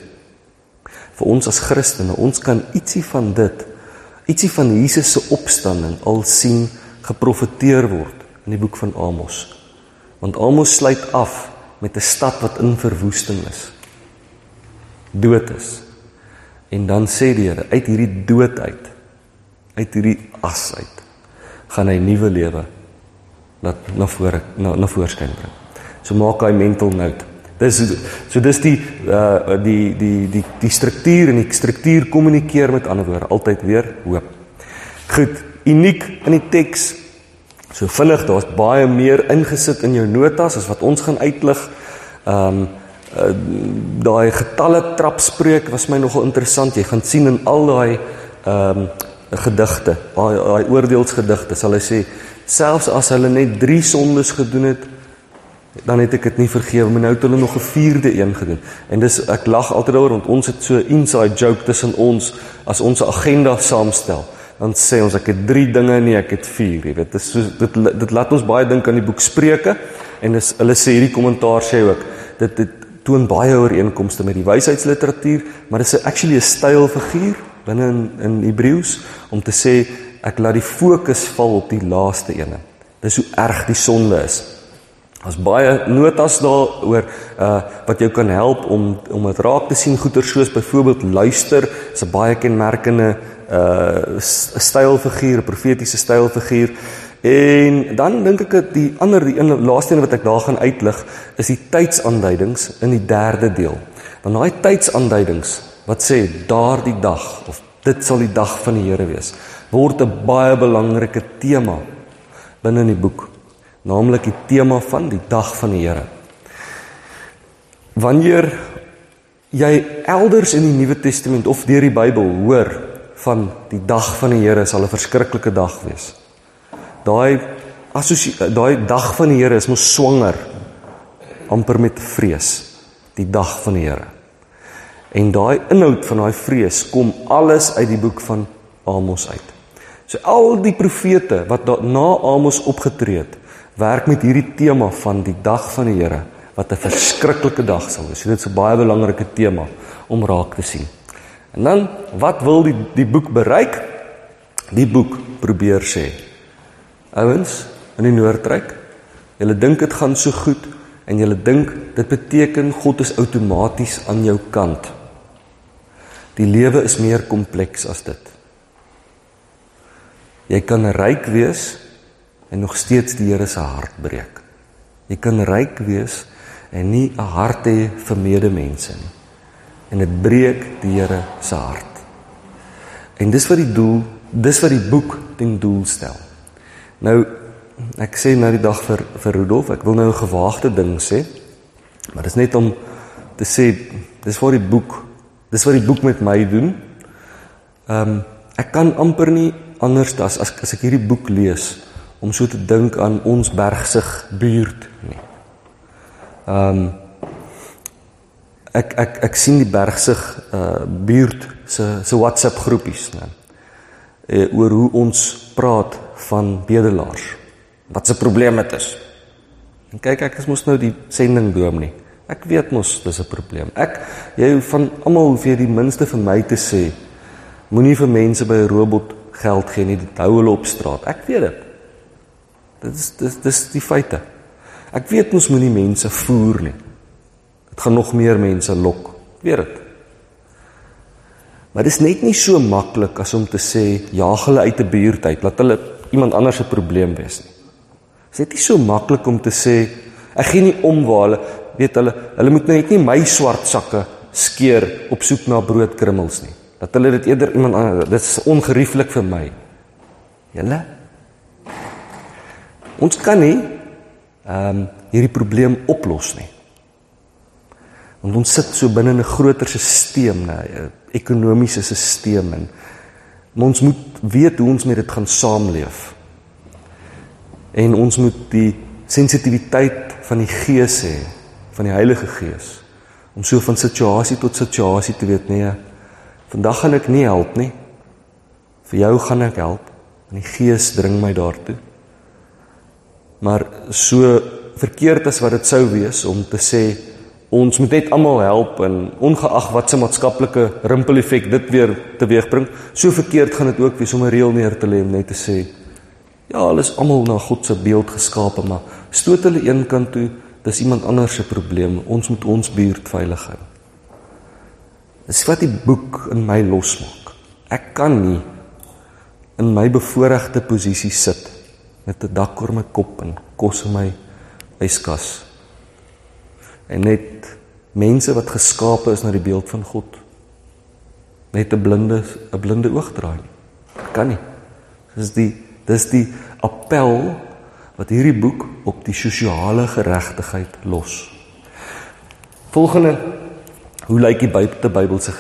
vir ons as Christene, ons kan ietsie van dit, ietsie van Jesus se opstanding al sien geprofeteer word in die boek van Amos. Want Amos sluit af met 'n stad wat in verwoesting is. Dood is. En dan sê die Here, uit hierdie dood uit, uit hierdie as uit, gaan hy nuwe lewe laat na vore na na voorskyn bring. So maak hy mental note. Dis so dis die uh die die die die struktuur en die struktuur kommunikeer met ander woorde altyd weer hoop. Goed, uniek in die teks. So vinnig, daar's baie meer ingesit in jou notas as wat ons gaan uitlig. Ehm um, uh, daai getalle trapspreuk was my nogal interessant. Jy gaan sien in al daai ehm um, gedigte, daai oordeelsgedigte sal hy sê selfs as hulle net 3 sondes gedoen het dan het ek dit nie vergewe maar nou het hulle nog 'n vierde een gedoen en dis ek lag altyd daaroor want ons het so inside joke tussen ons as ons agenda saamstel dan sê ons ek het 3 dinge nie ek het 4 jy weet dit is so dit dit laat ons baie dink aan die boek Spreuke en dis hulle sê hierdie kommentaar sê ook dit dit toon baie ooreenkomste met die wysheidsliteratuur maar dit is actually 'n stylfiguur binne in in Hebreëus om te sê ek laat die fokus val op die laaste ene. Dis hoe erg die sonde is. Daar's baie notas daaroor uh wat jou kan help om om dit raak te sien goeie soos byvoorbeeld luister, is 'n baie kenmerkende uh stylfiguur, profetiese stylfiguur. En dan dink ek dat die ander die een laaste een wat ek daar gaan uitlig is die tydsaanduidings in die derde deel. Want daai tydsaanduidings wat sê daardie dag of dit sal die dag van die Here wees word 'n baie belangrike tema binne in die boek, naamlik die tema van die dag van die Here. Wanneer jy elders in die Nuwe Testament of deur die Bybel hoor van die dag van die Here sal 'n verskriklike dag wees. Daai assosie daai dag van die Here is mos swanger amper met vrees, die dag van die Here. En daai inhoud van daai vrees kom alles uit die boek van Amos uit. So al die profete wat na Amos opgetree het, werk met hierdie tema van die dag van die Here wat 'n verskriklike dag sal wees. So dit is 'n baie belangrike tema om raak te sien. En dan wat wil die die boek bereik? Die boek probeer sê. Ouens in die Noordryk, julle dink dit gaan so goed en julle dink dit beteken God is outomaties aan jou kant. Die lewe is meer kompleks as dit. Jy kan ryk wees en nog steeds die Here se hart breek. Jy kan ryk wees en nie 'n hart hê vir medemense nie. En dit breek die Here se hart. En dis wat die doel, dis wat die boek ten doel stel. Nou ek sê nou die dag vir vir Rudolf, ek wil nou 'n gewaagde ding sê. Maar dis net om te sê dis vir die boek. Dis wat die boek met my doen. Ehm um, ek kan amper nie anders as as, ek hierdie boek lees om so te dink aan ons bergsig buurt nie. Ehm um, ek ek ek sien die bergsig uh buurt se se WhatsApp groepies nê. Uh, oor hoe ons praat van bedelaars. Wat se probleem dit is. En kyk ek is mos nou die sending droom nie. Ek weet mos dis 'n probleem. Ek jy van almal hoef jy die minste vir my te sê moenie vir mense by 'n robot geld gee nie, dit hou hulle op straat. Ek weet dit. Dit is dis dis die feite. Ek weet ons moenie mense voer nie. Dit gaan nog meer mense lok. Ek weet dit. Maar dit is net nie so maklik as om te sê jaag hulle uit 'n buurt uit, laat hulle iemand anders se probleem wees nie. Dit is so maklik om te sê ek gee nie om waar hulle weet hulle hulle moet net nie my swart sakke skeer op soek na broodkrummels nie. Dat hulle dit eerder iemand anders dit is ongerieflik vir my. Julle Ons kan nie ehm um, hierdie probleem oplos nie. Want ons sit so binne 'n groter stelsel, 'n ekonomiese stelsel en ons moet weet hoe ons met dit gaan saamleef. En ons moet die sensitiwiteit van die Gees hê, van die Heilige Gees om so van situasie tot situasie te weet nee. Vandag gaan ek nie help nie. Vir jou gaan ek help. En die Gees dring my daartoe. Maar so verkeerd as wat dit sou wees om te sê ons moet net almal help en ongeag wat se maatskaplike rimpel-effek dit weer teweegbring, so verkeerd gaan dit ook wees om 'n reël neer te lê om net te sê ja, hulle is almal na God se beeld geskape, maar stoot hulle een kant toe, dis iemand anders se probleem. Ons moet ons buurt veilig hou. Dis wat die boek in my losmaak. Ek kan nie in my bevoordeelde posisie sit met 'n dak oor my kop en kos in my yskas. En net mense wat geskape is na die beeld van God net 'n blinde 'n blinde oog draai. Kan nie. Dis die dis die appel wat hierdie boek op die sosiale geregtigheid los. Volgende Hoe lyk die buitebybelse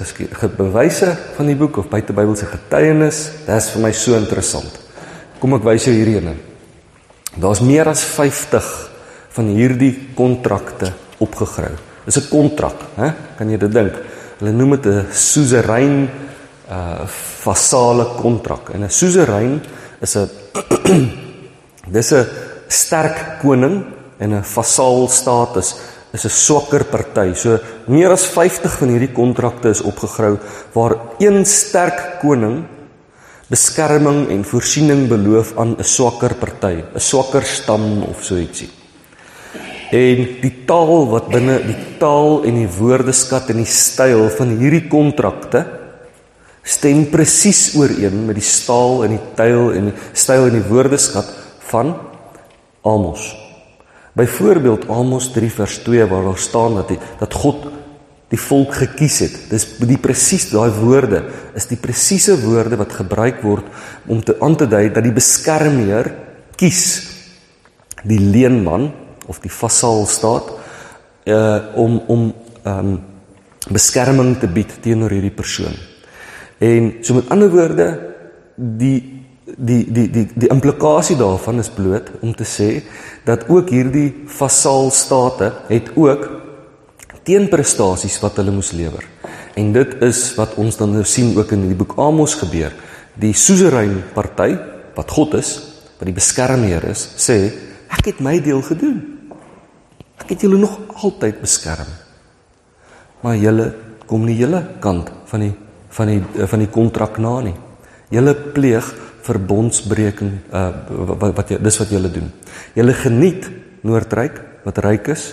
bewyse van die boek of buitebybelse getuienis? Dit is vir my so interessant. Kom ek wys jou hierdie een. Daar's meer as 50 van hierdie kontrakte opgegrou. Dis 'n kontrak, hè? Kan jy dit dink? Hulle noem dit 'n suzerain uh vasale kontrak. En 'n suzerain is 'n dis 'n sterk koning en 'n vasaal status is 'n swakker party. So meer as 50 van hierdie kontrakte is opgegrou waar een sterk koning beskerming en voorsiening beloof aan 'n swakker party, 'n swakker stam of so ietsie. En die taal wat binne die taal en die woordeskat en die styl van hierdie kontrakte stem presies ooreen met die staal en die tyl en die styl en die woordeskat van Amos. Byvoorbeeld Amos 3 vers 2 waar daar staan dat die, dat God die volk gekies het. Dis die presies daai woorde is die presiese woorde wat gebruik word om te aan te dui dat die beskermheer kies die leenman of die vasaal staat uh om om um beskerming te bied teenoor hierdie persoon. En so met ander woorde die die die die die implikasie daarvan is bloot om te sê dat ook hierdie vasaal state het ook teenprestasies wat hulle moes lewer. En dit is wat ons dan nou sien ook in die boek Amos gebeur. Die suzerain party wat God is, wat die beskermheer is, sê ek het my deel gedoen. Ek het julle nog altyd beskerm. Maar julle kom nie julle kant van die van die van die kontrak na nie. Julle pleeg verbondsbreking uh wat, wat dis wat julle doen. Julle geniet Noordryk wat ryk is.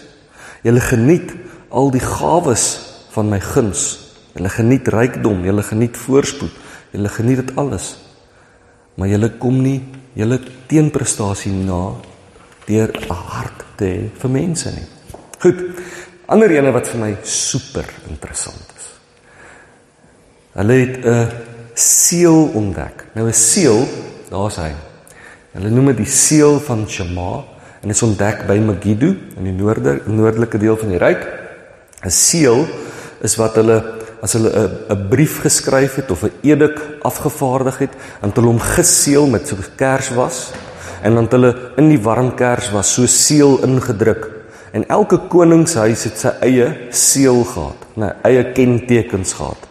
Julle geniet al die gawes van my guns. Julle geniet rykdom, julle geniet voorspoed, julle geniet dit alles. Maar julle kom nie julle teenprestasie na deur 'n hart te hê vir mense nie. Goed. Ander ene wat vir my super interessant is. Hulle het 'n seël ontdek. Nou 'n seël, daar's hy. Hulle noem dit die seël van Shema en dit is ontdek by Megiddo in die noorde noordelike deel van die ryk. 'n Seël is wat hulle as hulle 'n 'n brief geskryf het of 'n edik afgevaardig het, en hulle hom geseël met so 'n kerswas en dan hulle in die warm kerswas so seël ingedruk. En elke koningshuis het sy eie seël gehad, 'n eie kentekens gehad.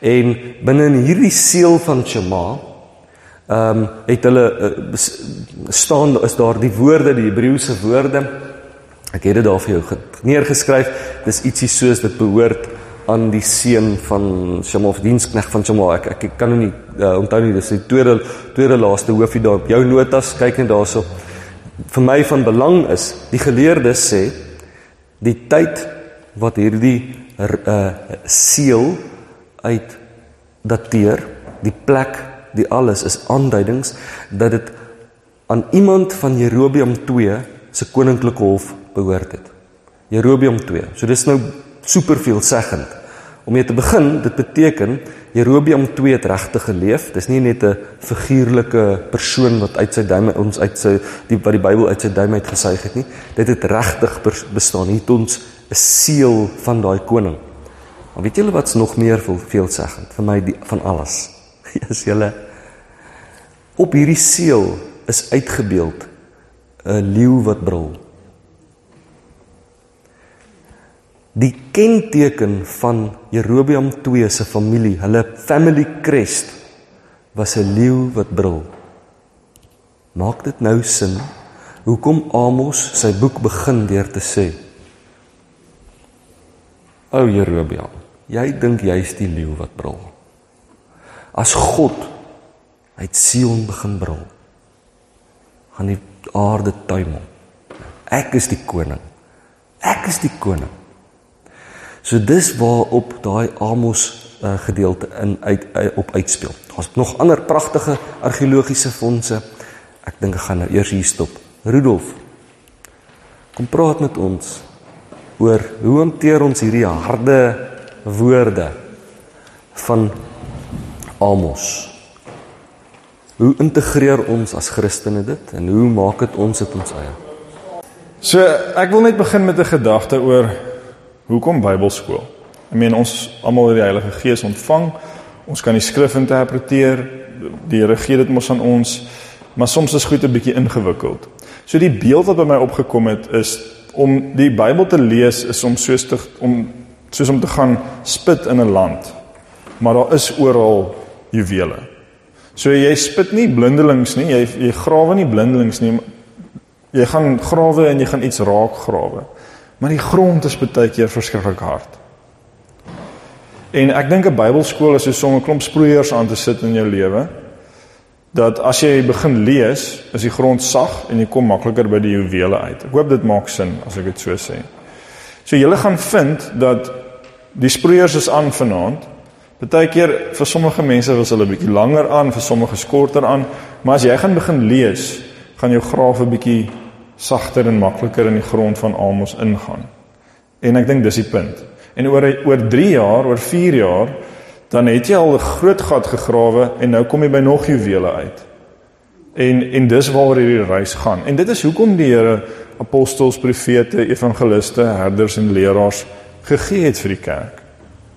En binne in hierdie seël van Shema ehm um, het hulle uh, staan is daar die woorde die Hebreëse woorde Ek het dit daar vir jou neergeskryf. Dis ietsie soos dit behoort aan die seun van Shamof dienskneg van Shamo. Ek, ek ek kan nou nie uh, onthou nie. Dis die tweede tweede laaste hoofie daar op jou notas. Kyk net daarso. Vir my van belang is, die geleerdes sê die tyd wat hierdie uh seël uit dateer, die plek, die alles is aanduidings dat dit aan iemand van Jerobeam 2 se koninklike hof behoort het. Jerobeam 2. So dis nou super veelzeggend. Om mee te begin, dit beteken Jerobeam 2 het regtig geleef. Dis nie net 'n figuurlike persoon wat uit sy duim ons uit sy die wat die Bybel uit sy duim uit gesuig het nie. Dit het regtig bestaan. Hier het ons 'n seël van daai koning. Maar weet julle wat's nog meer veelzeggend vir my die, van alles? Is julle op hierdie seël is uitgebeeld 'n leeu wat brul. Die kenteken van Jerobeam 2 se familie, hulle family crest was 'n leeu wat brul. Maak dit nou sin hoekom Amos sy boek begin deur te sê: O Jerobeam, jy dink jy's die leeu wat brul. As God uit Sion begin brul, gaan die aarde tuimel. Ek is die koning. Ek is die koning. So dis waarop daai Amos uh, gedeelte in uit, uit op uitspeel. Daar's nog ander pragtige argeologiese fondse. Ek dink ek gaan nou eers hier stop. Rudolf. Kom praat met ons oor hoe hanteer ons hierdie harde woorde van Amos. Hoe integreer ons as Christene dit en hoe maak dit ons dit ons eie? So, ek wil net begin met 'n gedagte oor Hoekom Bybelskool? Ek meen ons almal het die Heilige Gees ontvang. Ons kan die skrif interpreteer. Die Here gee dit mos aan ons. Maar soms is goed 'n bietjie ingewikkeld. So die beeld wat by my opgekom het is om die Bybel te lees is om soos te om soos om te gaan spit in 'n land. Maar daar is oral juwele. So jy spit nie blindelings nie, jy jy grawe nie blindelings nie. Jy gaan grawe en jy gaan iets raak grawe. Maar die grond is baie keer verskriklik hard. En ek dink 'n Bybelskool is so 'n klomp sproeiers aan te sit in jou lewe dat as jy begin lees, is die grond sag en jy kom makliker by die juwele uit. Ek hoop dit maak sin as ek dit so sê. So julle gaan vind dat die sproeiers is aan vanaand. Partykeer vir sommige mense was hulle bietjie langer aan, vir sommige korter aan, maar as jy gaan begin lees, gaan jou grawe bietjie sagter en makliker in die grond van Amos ingaan. En ek dink dis die punt. En oor oor 3 jaar, oor 4 jaar, dan het jy al 'n groot gat gegrawe en nou kom jy by nog juwele uit. En en dis waaroor hierdie reis gaan. En dit is hoekom die Here apostels, profete, evangeliste, herders en leraars gegee het vir die kerk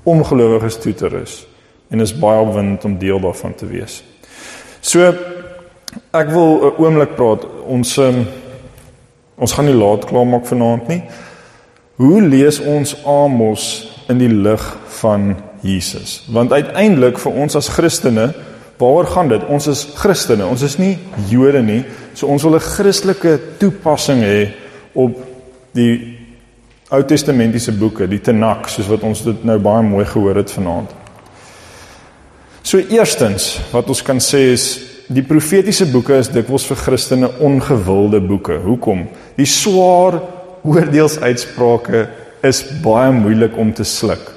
om gelowiges toe te rus. En is baie opwindend om deel daarvan te wees. So ek wil 'n oomblik praat. Ons um, Ons gaan nie laat klaar maak vanaand nie. Hoe lees ons Amos in die lig van Jesus? Want uiteindelik vir ons as Christene, waaroor gaan dit? Ons is Christene, ons is nie Jode nie. So ons wil 'n Christelike toepassing hê op die Ou Testamentiese boeke, die Tanakh, soos wat ons dit nou baie mooi gehoor het vanaand. So eerstens, wat ons kan sê is Die profetiese boeke is dikwels vir Christene ongewilde boeke. Hoekom? Die swaar oordeelsuitsprake is baie moeilik om te sluk.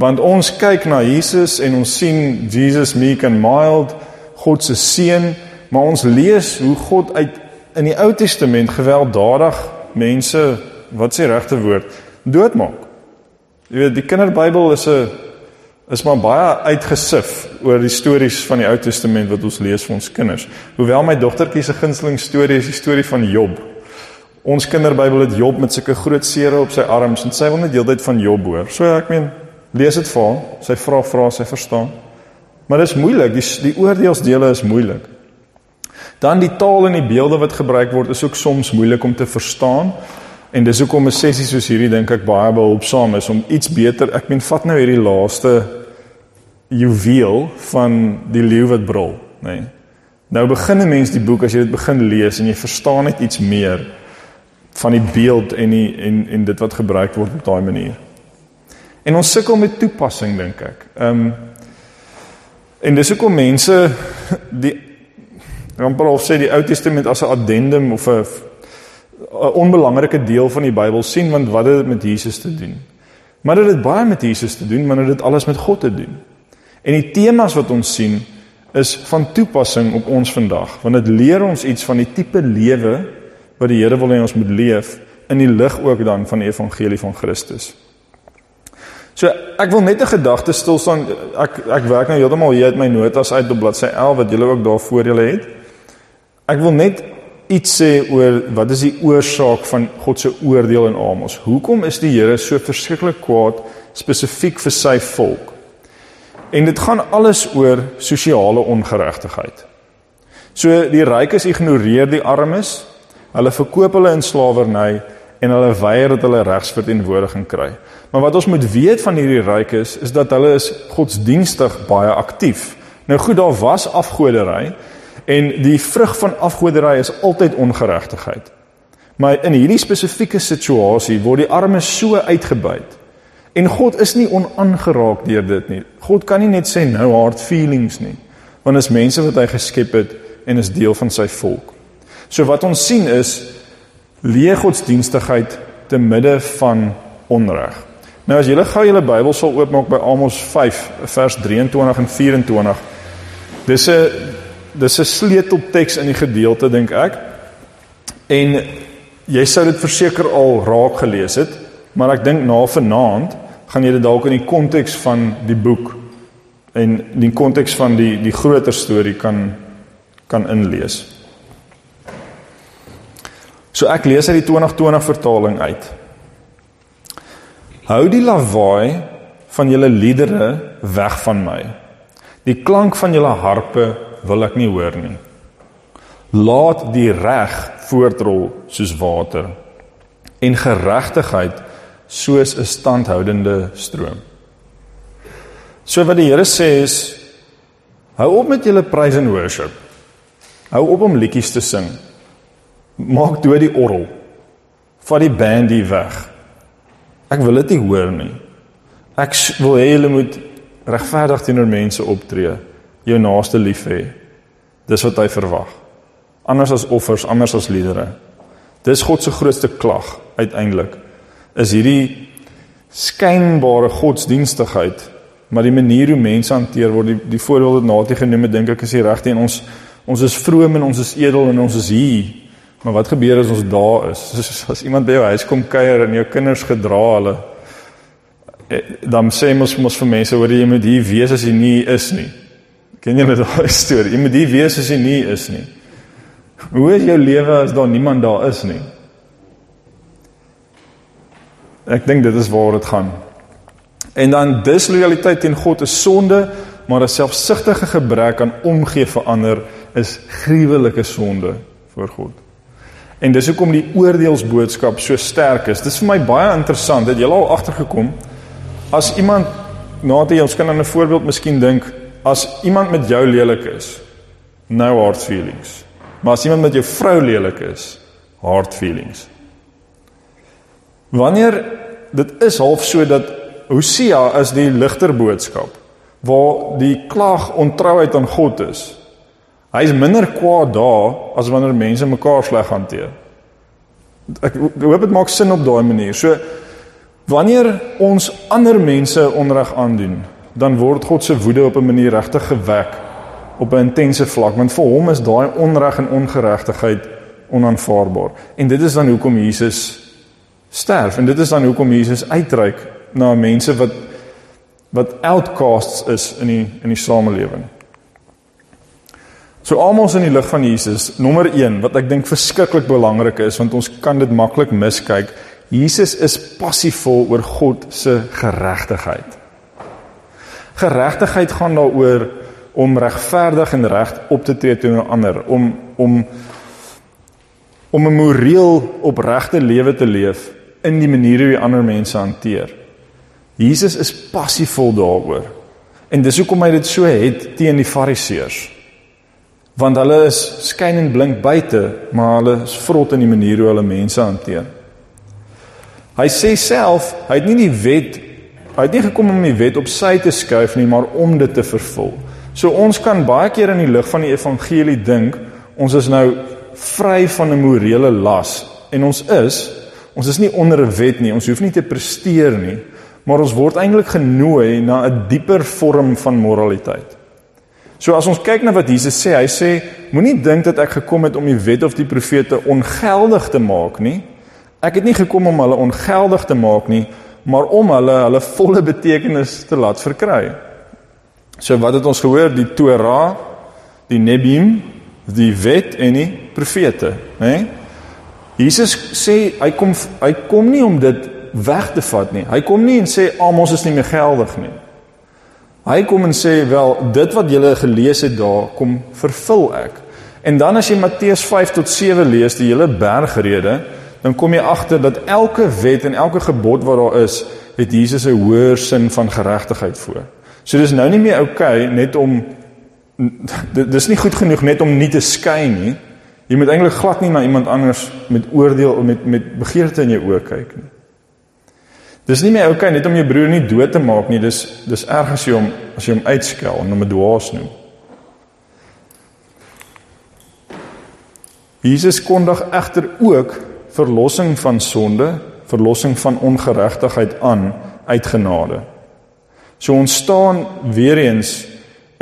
Want ons kyk na Jesus en ons sien Jesus meek and mild, God se seun, maar ons lees hoe God uit in die Ou Testament gewelddadig mense, wat sê regte woord, doodmaak. Jy weet, die Kinderbybel is 'n is maar baie uitgesif oor die stories van die Ou Testament wat ons lees vir ons kinders. Hoewel my dogtertjie se gunsteling storie is die storie van Job. Ons kinderbybel het Job met sulke groot sere op sy arms en sy wil net deeltyd van Job hoor. So ek meen, lees dit vir haar. Sy vra vra sy verstaan. Maar dit is moeilik, die die oordeelsdele is moeilik. Dan die taal en die beelde wat gebruik word is ook soms moeilik om te verstaan. En dis hoekom 'n sessie soos hierdie dink ek baie behulpsaam is om iets beter. Ek meen vat nou hierdie laaste juweel van die leeu wat brul, nê. Nee. Nou begin 'n mens die boek as jy dit begin lees en jy verstaan net iets meer van die beeld en die en en dit wat gebruik word op daai manier. En ons sukkel met toepassing dink ek. Ehm um, en dis hoekom mense die amper al sê die Ou Testament as 'n addendum of 'n 'n onbelangrike deel van die Bybel sien want wat het dit met Jesus te doen? Maar dit het baie met Jesus te doen, maar dit het alles met God te doen. En die temas wat ons sien is van toepassing op ons vandag, want dit leer ons iets van die tipe lewe wat die Here wil hê ons moet leef in die lig ook dan van die evangelie van Christus. So ek wil net 'n gedagte stil staan. Ek ek werk nou heeltemal hier uit my notas uit op bladsy 11 wat julle ook daar voor julle het. Ek wil net iets sê oor wat is die oorsaak van God se oordeel in Amos? Hoekom is die Here so verskriklik kwaad spesifiek vir sy volk? En dit gaan alles oor sosiale ongeregtigheid. So die rykes ignoreer die armes, hulle verkoop hulle in slawerny en hulle weier dat hulle regsverteenwoordiging kry. Maar wat ons moet weet van hierdie rykes is dat hulle is godsdienstig baie aktief. Nou goed, daar was afgoderry en die vrug van afgoderry is altyd ongeregtigheid. Maar in hierdie spesifieke situasie word die armes so uitgebuit. En God is nie onaangeraak deur dit nie. God kan nie net sê nou hard feelings nie, want is mense wat hy geskep het en is deel van sy volk. So wat ons sien is leë godsdienstigheid te midde van onreg. Nou as julle gou julle Bybel sal oopmaak by Amos 5 vers 23 en 24. Dis 'n dis 'n sleutelteks in die gedeelte dink ek. En jy sou dit verseker al raak gelees het, maar ek dink na vanaand gaan jy dit dalk in die konteks van die boek en die konteks van die die groter storie kan kan inlees. So ek lees uit die 2020 vertaling uit. Hou die lawaai van julle liedere weg van my. Die klank van julle harpe wil ek nie hoor nie. Laat die reg voortrol soos water en geregtigheid soos 'n standhoudende stroom. So wat die Here sê is hou op met julle praise and worship. Hou op om liedjies te sing maak dood die orrel. Vat die bandie weg. Ek wil dit nie hoor nie. Ek wil hê julle moet regverdig teenoor mense optree. Jou naaste lief hê. Dis wat hy verwag. Anders as offers, anders as liedere. Dis God se grootste klag uiteindelik. Is hierdie skynbare godsdienstigheid, maar die manier hoe mense hanteer word, die, die voorbeelde wat Natie genoem het, dink ek is die regte en ons ons is vroom en ons is edel en ons is hier Maar wat gebeur as ons daar is? As, as iemand by jou huis kom kuier en jou kinders gedra hulle eh, dan sê mos mos vir mense hoor jy moet hier wees as jy nie is nie. Ken jy daai storie? Jy moet hier wees as jy nie is nie. Hoe is jou lewe as daar niemand daar is nie? Ek dink dit is waar dit gaan. En dan disloyaliteit teen God is sonde, maar 'n selfsugtige gebrek aan omgee vir ander is gruwelike sonde voor God. En dis hoekom die oordeelsboodskap so sterk is. Dis vir my baie interessant dat jy al agtergekom as iemand nadat jy ons kan aan 'n voorbeeld miskien dink as iemand met jou lelik is, no hard feelings. Maar as iemand met jou vrou lelik is, hard feelings. Wanneer dit is half so dat Hosea is die ligter boodskap waar die klag ontrouheid aan God is. Hy is minder kwaad daar as wanneer mense mekaar sleg hanteer. Ek hoop dit maak sin op daai manier. So wanneer ons ander mense onreg aandoen, dan word God se woede op 'n manier regtig gewek op 'n intense vlak, want vir hom is daai onreg en ongeregtigheid onaanvaarbaar. En dit is dan hoekom Jesus sterf en dit is dan hoekom Jesus uitreik na mense wat wat outcasts is in die in die samelewing. So almal in die lig van Jesus, nommer 1 wat ek dink verskriklik belangrik is want ons kan dit maklik miskyk. Jesus is passievol oor God se geregtigheid. Geregtigheid gaan daaroor om regverdig en reg op te tree teenoor ander, om om om 'n moreel opregte lewe te leef in die manier hoe jy ander mense hanteer. Jesus is passievol daaroor. En dis hoekom hy dit so het teen die Fariseërs want hulle is skynend blink buite, maar hulle is vrot in die manier hoe hulle mense hanteer. Hy sê self, hy het nie die wet hy het nie gekom om die wet op sy te skuif nie, maar om dit te vervul. So ons kan baie keer in die lig van die evangelie dink ons is nou vry van 'n morele las en ons is ons is nie onder 'n wet nie, ons hoef nie te presteer nie, maar ons word eintlik genooi na 'n dieper vorm van moraliteit. So as ons kyk na wat Jesus sê, hy sê moenie dink dat ek gekom het om die wet of die profete ongeldig te maak nie. Ek het nie gekom om hulle ongeldig te maak nie, maar om hulle hulle volle betekenis te laat verkry. So wat het ons gehoor? Die Torah, die Nebim, die wet en die profete, né? Jesus sê hy kom hy kom nie om dit weg te vat nie. Hy kom nie en sê almal is nie meer geldig nie. Hy kom en sê wel dit wat julle gelees het daar kom vervul ek. En dan as jy Matteus 5 tot 7 lees, die hele bergrede, dan kom jy agter dat elke wet en elke gebod wat daar is, het Jesus 'n hoër sin van geregtigheid voor. So dis nou nie meer oukei okay, net om dis nie goed genoeg net om nie te skei nie. Jy moet eintlik glad nie na iemand anders met oordeel of met met begeerte in jou oë kyk nie. Dis nie meer oukei okay, net om jou broer nie dood te maak nie. Dis dis erg as jy hom as jy hom uitskel en hom 'n dwaas noem. Jesus kondig egter ook verlossing van sonde, verlossing van ongeregtigheid aan uit genade. So ons staan weer eens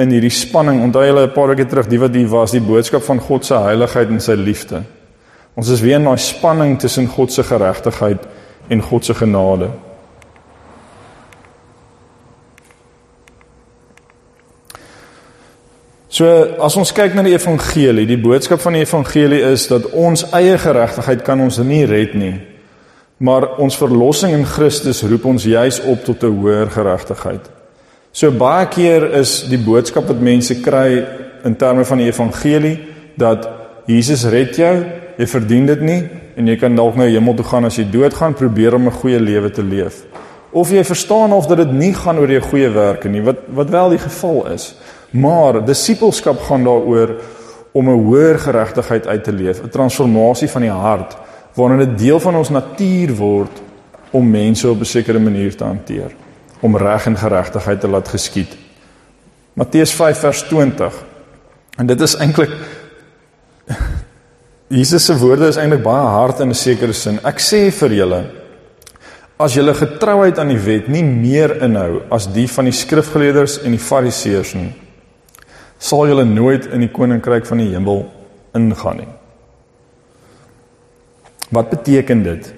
in hierdie spanning. Onthou julle 'n paar weke terug, die wat hier was, die boodskap van God se heiligheid en sy liefde. Ons is weer in daai spanning tussen God se geregtigheid en God se genade. So as ons kyk na die evangelie, die boodskap van die evangelie is dat ons eie geregtigheid kan ons nie red nie. Maar ons verlossing in Christus roep ons juis op tot 'n hoër geregtigheid. So baie keer is die boodskap wat mense kry in terme van die evangelie dat Jesus red jou, jy verdien dit nie en jy kan dalk na die hemel toe gaan as jy doodgaan, probeer om 'n goeie lewe te leef. Of jy verstaan of dat dit nie gaan oor jou goeie werke nie, wat wat wel die geval is. Maar disippelskap gaan daaroor om 'n hoër geregtigheid uit te leef, 'n transformasie van die hart waarin dit deel van ons natuur word om mense op 'n sekere manier te hanteer om reg en geregtigheid te laat geskied. Matteus 5 vers 20. En dit is eintlik Jesus se woorde is eintlik baie hard in 'n sekere sin. Ek sê vir julle as julle getrouheid aan die wet nie meer inhou as die van die skrifgeleerders en die fariseërs nie, sal julle nooit in die koninkryk van die hemel ingaan nie. Wat beteken dit?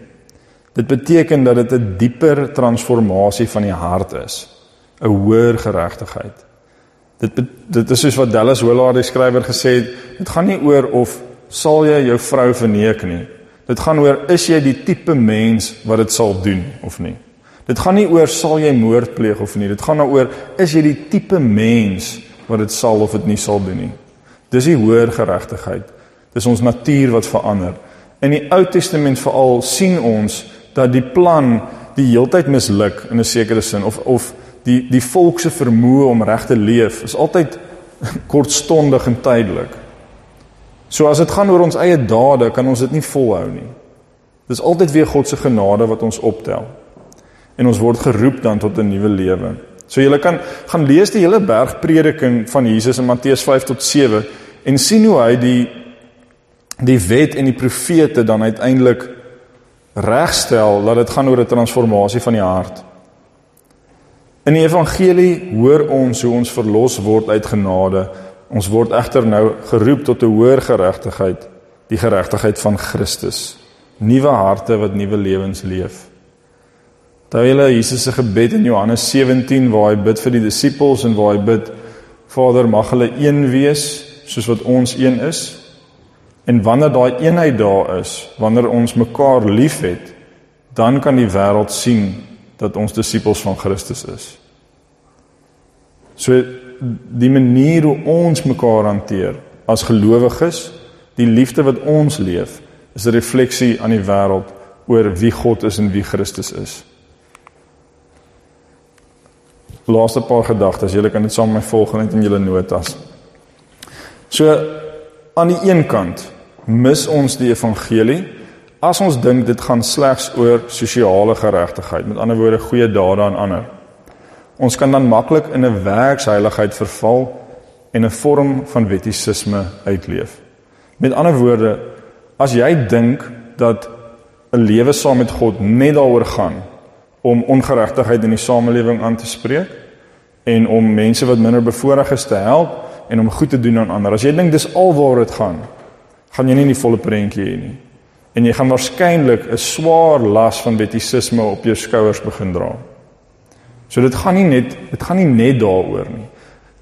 Dit beteken dat dit 'n dieper transformasie van die hart is, 'n hoër geregtigheid. Dit dit is soos wat Dallas Willard die skrywer gesê het, dit gaan nie oor of sal jy jou vrou verneek nie. Dit gaan oor is jy die tipe mens wat dit sal doen of nie. Dit gaan nie oor sal jy moord pleeg of nie. Dit gaan daaroor is jy die tipe mens wat dit sal of dit nie sal doen nie. Dis die hoër geregtigheid. Dis ons natuur wat verander. In die Ou Testament veral sien ons dat die plan die heeltyd misluk in 'n sekere sin of of die die volk se vermoë om reg te leef is altyd kortstondig en tydelik. So as dit gaan oor ons eie dade, kan ons dit nie volhou nie. Dis altyd weer God se genade wat ons optel. En ons word geroep dan tot 'n nuwe lewe. So jy kan gaan lees die hele bergprediking van Jesus in Matteus 5 tot 7 en sien hoe hy die die wet en die profete dan uiteindelik regstel dat dit gaan oor 'n transformasie van die hart. In die evangelie hoor ons hoe ons verlos word uit genade. Ons word egter nou geroep tot 'n hoër geregtigheid, die geregtigheid van Christus. Nuwe harte wat nuwe lewens leef. Terwyl Jesus se gebed in Johannes 17 waar hy bid vir die disippels en waar hy bid Vader mag hulle een wees soos wat ons een is En wanneer daai eenheid daar is, wanneer ons mekaar liefhet, dan kan die wêreld sien dat ons disippels van Christus is. So die manier hoe ons mekaar hanteer as gelowiges, die liefde wat ons leef, is 'n refleksie aan die wêreld oor wie God is en wie Christus is. Laaste paar gedagtes, julle kan dit saam met my volg net in julle notas. So aan die een kant mis ons die evangelie as ons dink dit gaan slegs oor sosiale geregtigheid, met ander woorde goeie dade aan ander. Ons kan dan maklik in 'n werksheiligheid verval en 'n vorm van wettisisme uitleef. Met ander woorde, as jy dink dat 'n lewe saam met God net daaroor gaan om ongeregtigheid in die samelewing aan te spreek en om mense wat minder bevoordeel is te help en om goed te doen aan ander. As jy dink dis alwaar dit gaan, gaan jy nie die volle prentjie hê nie. En jy gaan waarskynlik 'n swaar las van wettisisme op jou skouers begin dra. So dit gaan nie net dit gaan nie net daaroor nie.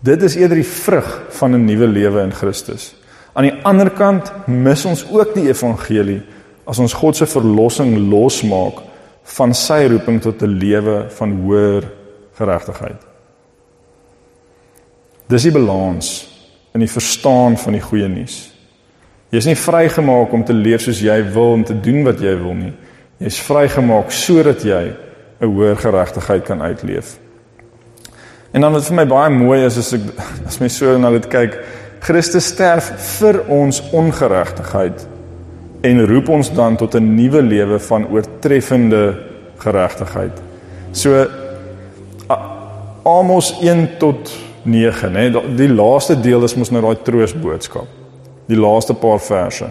Dit is eerder die vrug van 'n nuwe lewe in Christus. Aan die ander kant mis ons ook die evangelie as ons God se verlossing losmaak van sy roeping tot 'n lewe van hoër geregtigheid. Dis die balans in die verstaan van die goeie nuus. Jy is nie vrygemaak om te leef soos jy wil en te doen wat jy wil nie. Jy is vrygemaak sodat jy 'n hoër geregtigheid kan uitleef. En dan wat vir my baie mooi is as ek as my so na dit kyk, Christus sterf vir ons ongeregtigheid en roep ons dan tot 'n nuwe lewe van oortreffende geregtigheid. So Amos 1 tot 9, nê, die laaste deel is mos nou daai troosboodskap. Die laaste paar verse.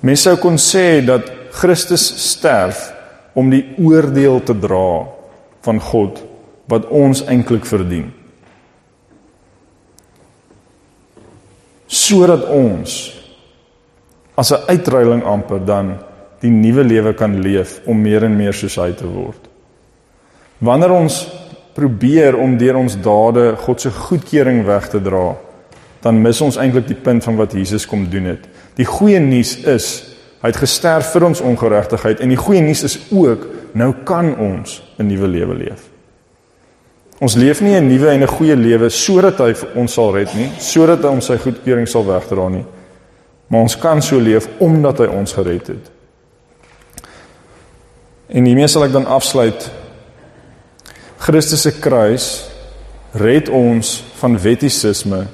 Mense sou kon sê dat Christus sterf om die oordeel te dra van God wat ons eintlik verdien. Sodat ons as 'n uitruiling amper dan die nuwe lewe kan leef om meer en meer soos hy te word. Wanneer ons probeer om deur ons dade God se goedkeuring weg te dra, dan mis ons eintlik die punt van wat Jesus kom doen het. Die goeie nuus is hy het gesterf vir ons ongeregtigheid en die goeie nuus is ook nou kan ons 'n nuwe lewe leef. Ons leef nie 'n nuwe en 'n goeie lewe sodat hy ons sal red nie, sodat hy ons sy goedkeuring sal wegdra nie. Maar ons kan so leef omdat hy ons gered het. En hiermee sal ek dan afsluit. Christus se kruis red ons van wettisisme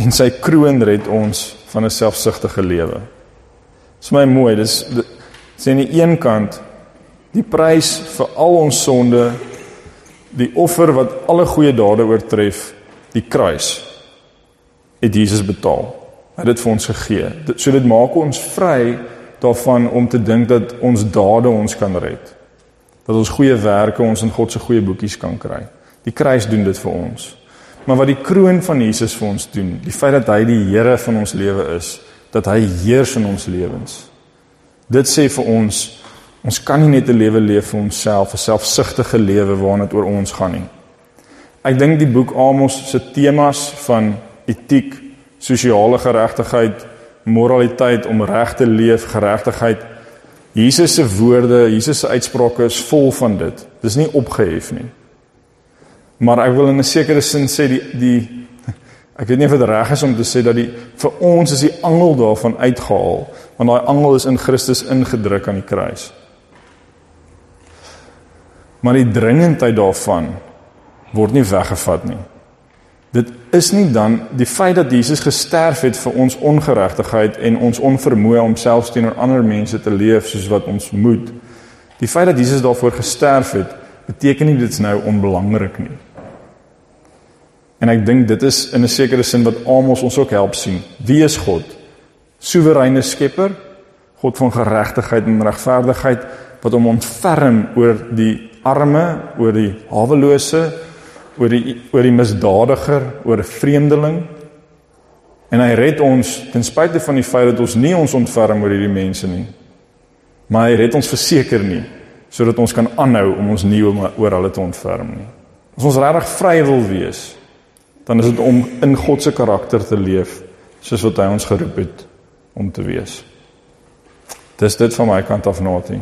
en sy kroon red ons van 'n selfsugtige lewe. Dit is my mooi. Dis sien aan die een kant die prys vir al ons sonde, die offer wat alle goeie dade oortref, die kruis het Jesus betaal. Hy het dit vir ons gegee. So dit maak ons vry daarvan om te dink dat ons dade ons kan red. Dat ons goeie werke ons in God se goeie boekies kan kry. Die kruis doen dit vir ons. Maar wat die kroon van Jesus vir ons doen, die feit dat hy die Here van ons lewe is, dat hy heers in ons lewens. Dit sê vir ons ons kan nie net 'n lewe leef vir onsself, 'n selfsugtige lewe waarna dit oor ons gaan nie. Ek dink die boek Amos se temas van etiek, sosiale geregtigheid, moraliteit om reg te leef, geregtigheid. Jesus se woorde, Jesus se uitsprake is vol van dit. Dis nie opgehef nie. Maar ek wil in 'n sekere sin sê die die ek weet nie of dit reg is om te sê dat die vir ons is die angel daarvan uitgehaal, want daai angel is in Christus ingedruk aan die kruis. Maar die dringendheid daarvan word nie weggevat nie. Dit is nie dan die feit dat Jesus gesterf het vir ons ongeregtigheid en ons onvermoë om selfs teenoor ander mense te leef soos wat ons moet. Die feit dat Jesus daarvoor gesterf het, beteken nie dit's nou onbelangrik nie. En ek dink dit is in 'n sekere sin wat Amos ons ook help sien. Wie is God? Soewereine Skepper, God van geregtigheid en regverdigheid wat hom ontferm oor die arme, oor die hawelose, oor die oor die misdadiger, oor 'n vreemdeling. En hy red ons ten spyte van die feit dat ons nie ons ontferm oor hierdie mense nie. Maar hy red ons verseker nie sodat ons kan aanhou om ons nie oor hulle te ontferm nie. As ons regtig vry wil wees, dan is dit om in God se karakter te leef soos wat hy ons geroep het om te wees. Dis dit van my kant af natie.